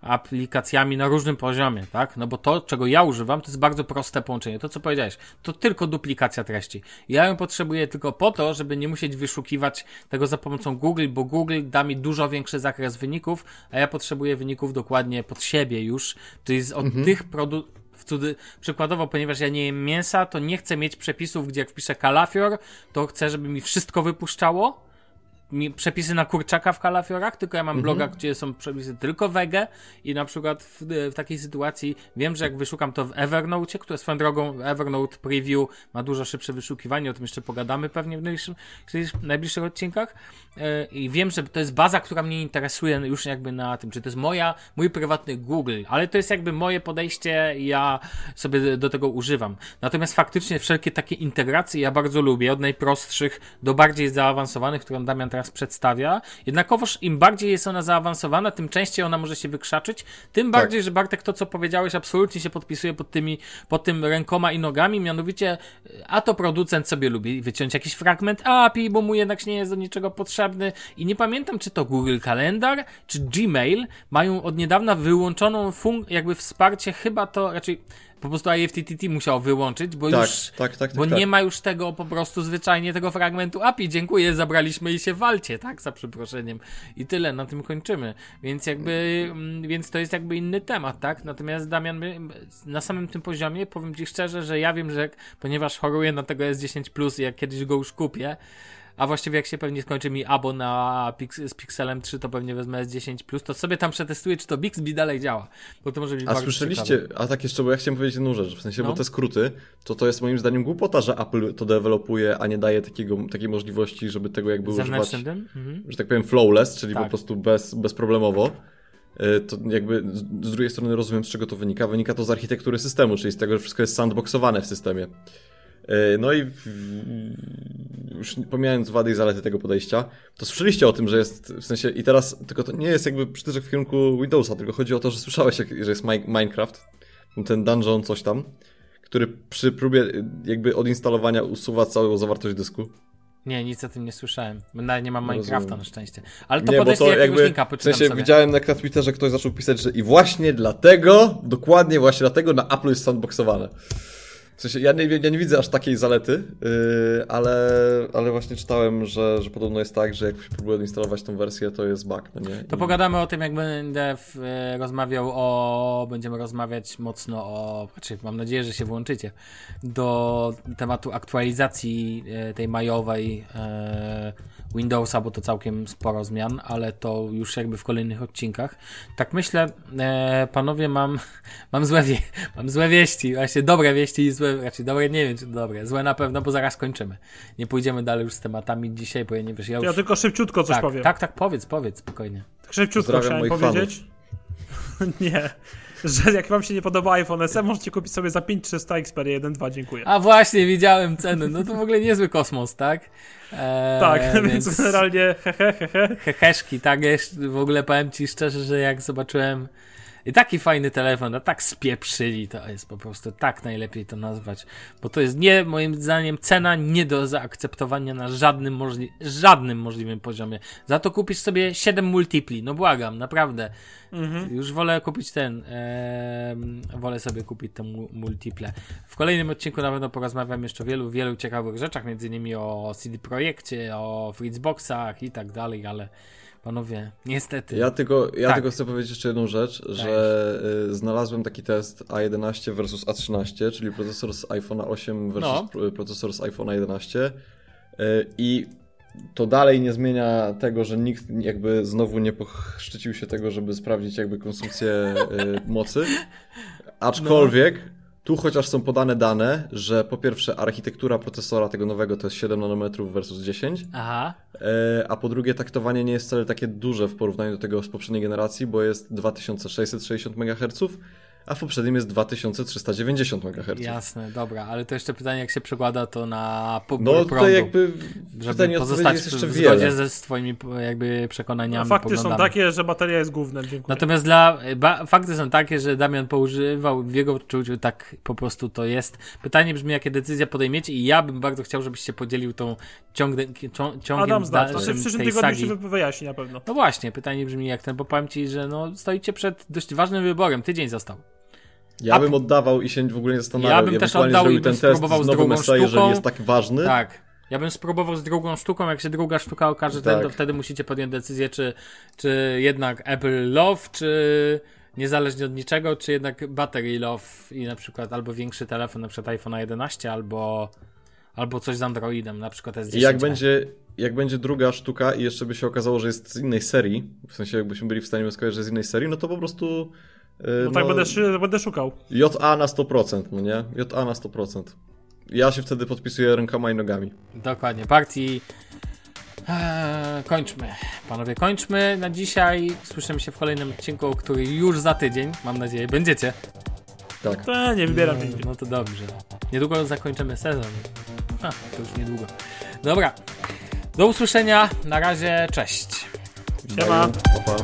aplikacjami na różnym poziomie, tak? No bo to, czego ja używam, to jest bardzo proste połączenie. To, co powiedziałeś, to tylko duplikacja treści. Ja ją potrzebuję tylko po to, żeby nie musieć wyszukiwać tego za pomocą Google, bo Google da mi dużo większy zakres wyników, a ja potrzebuję wyników dokładnie pod siebie już, czyli od tych produktów, w cudy, przykładowo, ponieważ ja nie jem mięsa, to nie chcę mieć przepisów, gdzie jak wpiszę kalafior, to chcę, żeby mi wszystko wypuszczało. Przepisy na kurczaka w kalafiorach, tylko ja mam Mhm. bloga, gdzie są przepisy tylko wege i na przykład w, w takiej sytuacji wiem, że jak wyszukam to w Evernote, które swoją drogą Evernote Preview ma dużo szybsze wyszukiwanie, o tym jeszcze pogadamy pewnie w najbliższym, w najbliższych odcinkach e, i wiem, że to jest baza, która mnie interesuje już jakby na tym, czy to jest moja, mój prywatny Google, ale to jest jakby moje podejście i ja sobie do tego używam. Natomiast faktycznie wszelkie takie integracje ja bardzo lubię, od najprostszych do bardziej zaawansowanych, którą Damian teraz przedstawia. Jednakowoż im bardziej jest ona zaawansowana, tym częściej ona może się wykrzaczyć, tym bardziej, że Bartek to, co powiedziałeś, absolutnie się podpisuje pod tymi, pod tym rękoma i nogami, mianowicie, a to producent sobie lubi wyciąć jakiś fragment API, bo mu jednak nie jest do niczego potrzebny i nie pamiętam, czy to Google Kalendar, czy Gmail mają od niedawna wyłączoną fun- jakby wsparcie, chyba to raczej po prostu IFTTT musiał wyłączyć, bo Tak, już tak, tak, bo tak, tak. nie ma już tego po prostu zwyczajnie tego fragmentu API. Dziękuję, zabraliśmy i się walcie, tak? Za przeproszeniem. I tyle, na tym kończymy. Więc jakby, mm, więc to jest jakby inny temat, tak? Natomiast Damian, na samym tym poziomie powiem Ci szczerze, że ja wiem, że ponieważ choruję na tego S10 i jak kiedyś go już kupię, a właściwie jak się pewnie skończy mi abo na z Pixelem 3, to pewnie wezmę S10 to sobie tam przetestuję, czy to Bixby dalej działa. Bo to może być A słyszeliście, ciekawe. a tak jeszcze, bo ja chciałem powiedzieć jedną rzecz, w sensie, No. bo te skróty, to to jest moim zdaniem głupota, że Apple to dewelopuje, a nie daje takiego, takiej możliwości, żeby tego jakby używać? Mhm. że tak powiem flawless, czyli Tak. po prostu bez, bezproblemowo. Y, To jakby z drugiej strony rozumiem, z czego to wynika. Wynika to z architektury systemu, czyli z tego, że wszystko jest sandboxowane w systemie. Y, No i w- już pomijając wady i zalety tego podejścia, to słyszeliście o tym, że jest w sensie i teraz, tylko to nie jest jakby przytyczek w kierunku Windowsa, tylko chodzi o to, że słyszałeś, że jest Mi- Minecraft, ten dungeon coś tam, który przy próbie jakby odinstalowania usuwa całą zawartość dysku. Nie, nic o tym nie słyszałem. Nawet nie mam No Minecrafta rozumiem. na szczęście. Ale to nie, bo to jakby, linka, w sensie sobie. widziałem na Twitterze ktoś zaczął pisać, że i właśnie dlatego, dokładnie właśnie dlatego na Apple jest sandboxowane. W sensie, ja nie, ja nie widzę aż takiej zalety, yy, ale, ale właśnie czytałem, że, że podobno jest tak, że jak się próbuje instalować tą wersję, to jest bug, no nie? To I- pogadamy o tym, jak będę w, e, rozmawiał o. Będziemy rozmawiać mocno o. Znaczy, mam nadzieję, że się włączycie. Do tematu aktualizacji e, tej majowej e, Windowsa, bo to całkiem sporo zmian, ale to już jakby w kolejnych odcinkach. Tak myślę, panowie, mam, *laughs* mam, złe mam złe wieści. Właśnie dobre wieści i złe. Raczej dobre, nie wiem czy dobre. Złe na pewno, bo zaraz kończymy. Nie pójdziemy dalej już z tematami dzisiaj, bo ja nie wiesz, ja już. Ja tylko szybciutko coś tak, powiem. tak, tak, powiedz, powiedz spokojnie. Tak szybciutko Pozdrawiam chciałem powiedzieć. *laughs* nie. Że jak wam się nie podoba iPhone SE, możecie kupić sobie za 5300 Xperia 1.2, dziękuję. A właśnie, widziałem ceny. No to w ogóle niezły kosmos, tak? Eee, tak, *laughs* więc generalnie hehe, hehe. Heheszki, tak? Jeszcze w ogóle powiem ci szczerze, że jak zobaczyłem i taki fajny telefon, a tak spieprzyli, to jest po prostu tak najlepiej to nazwać. Bo to jest nie, moim zdaniem, cena nie do zaakceptowania na żadnym, możli żadnym możliwym poziomie. Za to kupisz sobie 7 multipli, no błagam, naprawdę. Mhm. Już wolę kupić ten, em, wolę sobie kupić te mu- multiple. W kolejnym odcinku na pewno porozmawiam jeszcze o wielu, wielu ciekawych rzeczach, między innymi o CD Projekcie, o Fritzboxach i tak dalej, ale panowie, niestety. Ja tylko, ja Tak. tylko chcę powiedzieć jeszcze jedną rzecz, że y, znalazłem taki test A11 versus A13, czyli procesor z iPhone'a 8 versus No. pr- procesor z iPhone'a 11 y, i to dalej nie zmienia tego, że nikt jakby znowu nie pochrzcił się tego, żeby sprawdzić jakby konsumpcję y, mocy. *laughs* Aczkolwiek tu chociaż są podane dane, że po pierwsze architektura procesora tego nowego to jest 7 nanometrów versus 10, Aha, E, A po drugie, taktowanie nie jest wcale takie duże w porównaniu do tego z poprzedniej generacji, bo jest 2660 MHz, a w poprzednim jest 2390 MHz. jasne, dobra, ale to jeszcze pytanie, jak się przekłada to na pobór No prądu, tutaj jakby żeby pozostać w, wiele. zgodzie ze swoimi jakby przekonaniami, Fakty są takie, że bateria jest głównym, dziękuję. Natomiast dla, ba, fakty są takie, że Damian poużywał, w jego odczuciu tak po prostu to jest. Pytanie brzmi, jakie decyzje podejmiecie i ja bym bardzo chciał, żebyś się podzielił tą ciąg, cią, ciągiem Adam zna, to się dalszym w przyszłym tygodniu sagi. się wy- wyjaśni na pewno. No właśnie, pytanie brzmi jak ten, bo powiem ci, że no, stoicie przed dość ważnym wyborem, tydzień został. Ja A- bym oddawał i się w ogóle nie zastanawiał. Ja bym też oddał i ten test spróbował z drugą jeżeli sztuką. jest tak ważny. Tak. Ja bym spróbował z drugą sztuką, jak się druga sztuka okaże, Tak. ten, to wtedy musicie podjąć decyzję, czy, czy jednak Apple Love, czy niezależnie od niczego, czy jednak Battery Love i na przykład albo większy telefon, na przykład iPhone 11, albo, albo coś z Androidem, na przykład S10. I jak będzie, jak będzie druga sztuka i jeszcze by się okazało, że jest z innej serii, w sensie jakbyśmy byli w stanie skojarzyć, że z innej serii, no to po prostu... Yy, No tak będę, szy- będę szukał. JA na 100%, no nie? JA na 100%. Ja się wtedy podpisuję rękoma i nogami. Dokładnie, partii. Eee, kończmy. Panowie, kończmy na dzisiaj. Słyszymy się w kolejnym odcinku, który już za tydzień, mam nadzieję, będziecie. Tak. To nie wybieram no, no to dobrze. Niedługo zakończymy sezon. A, to już niedługo. Dobra. Do usłyszenia. Na razie, cześć. Siema. Pa, pa.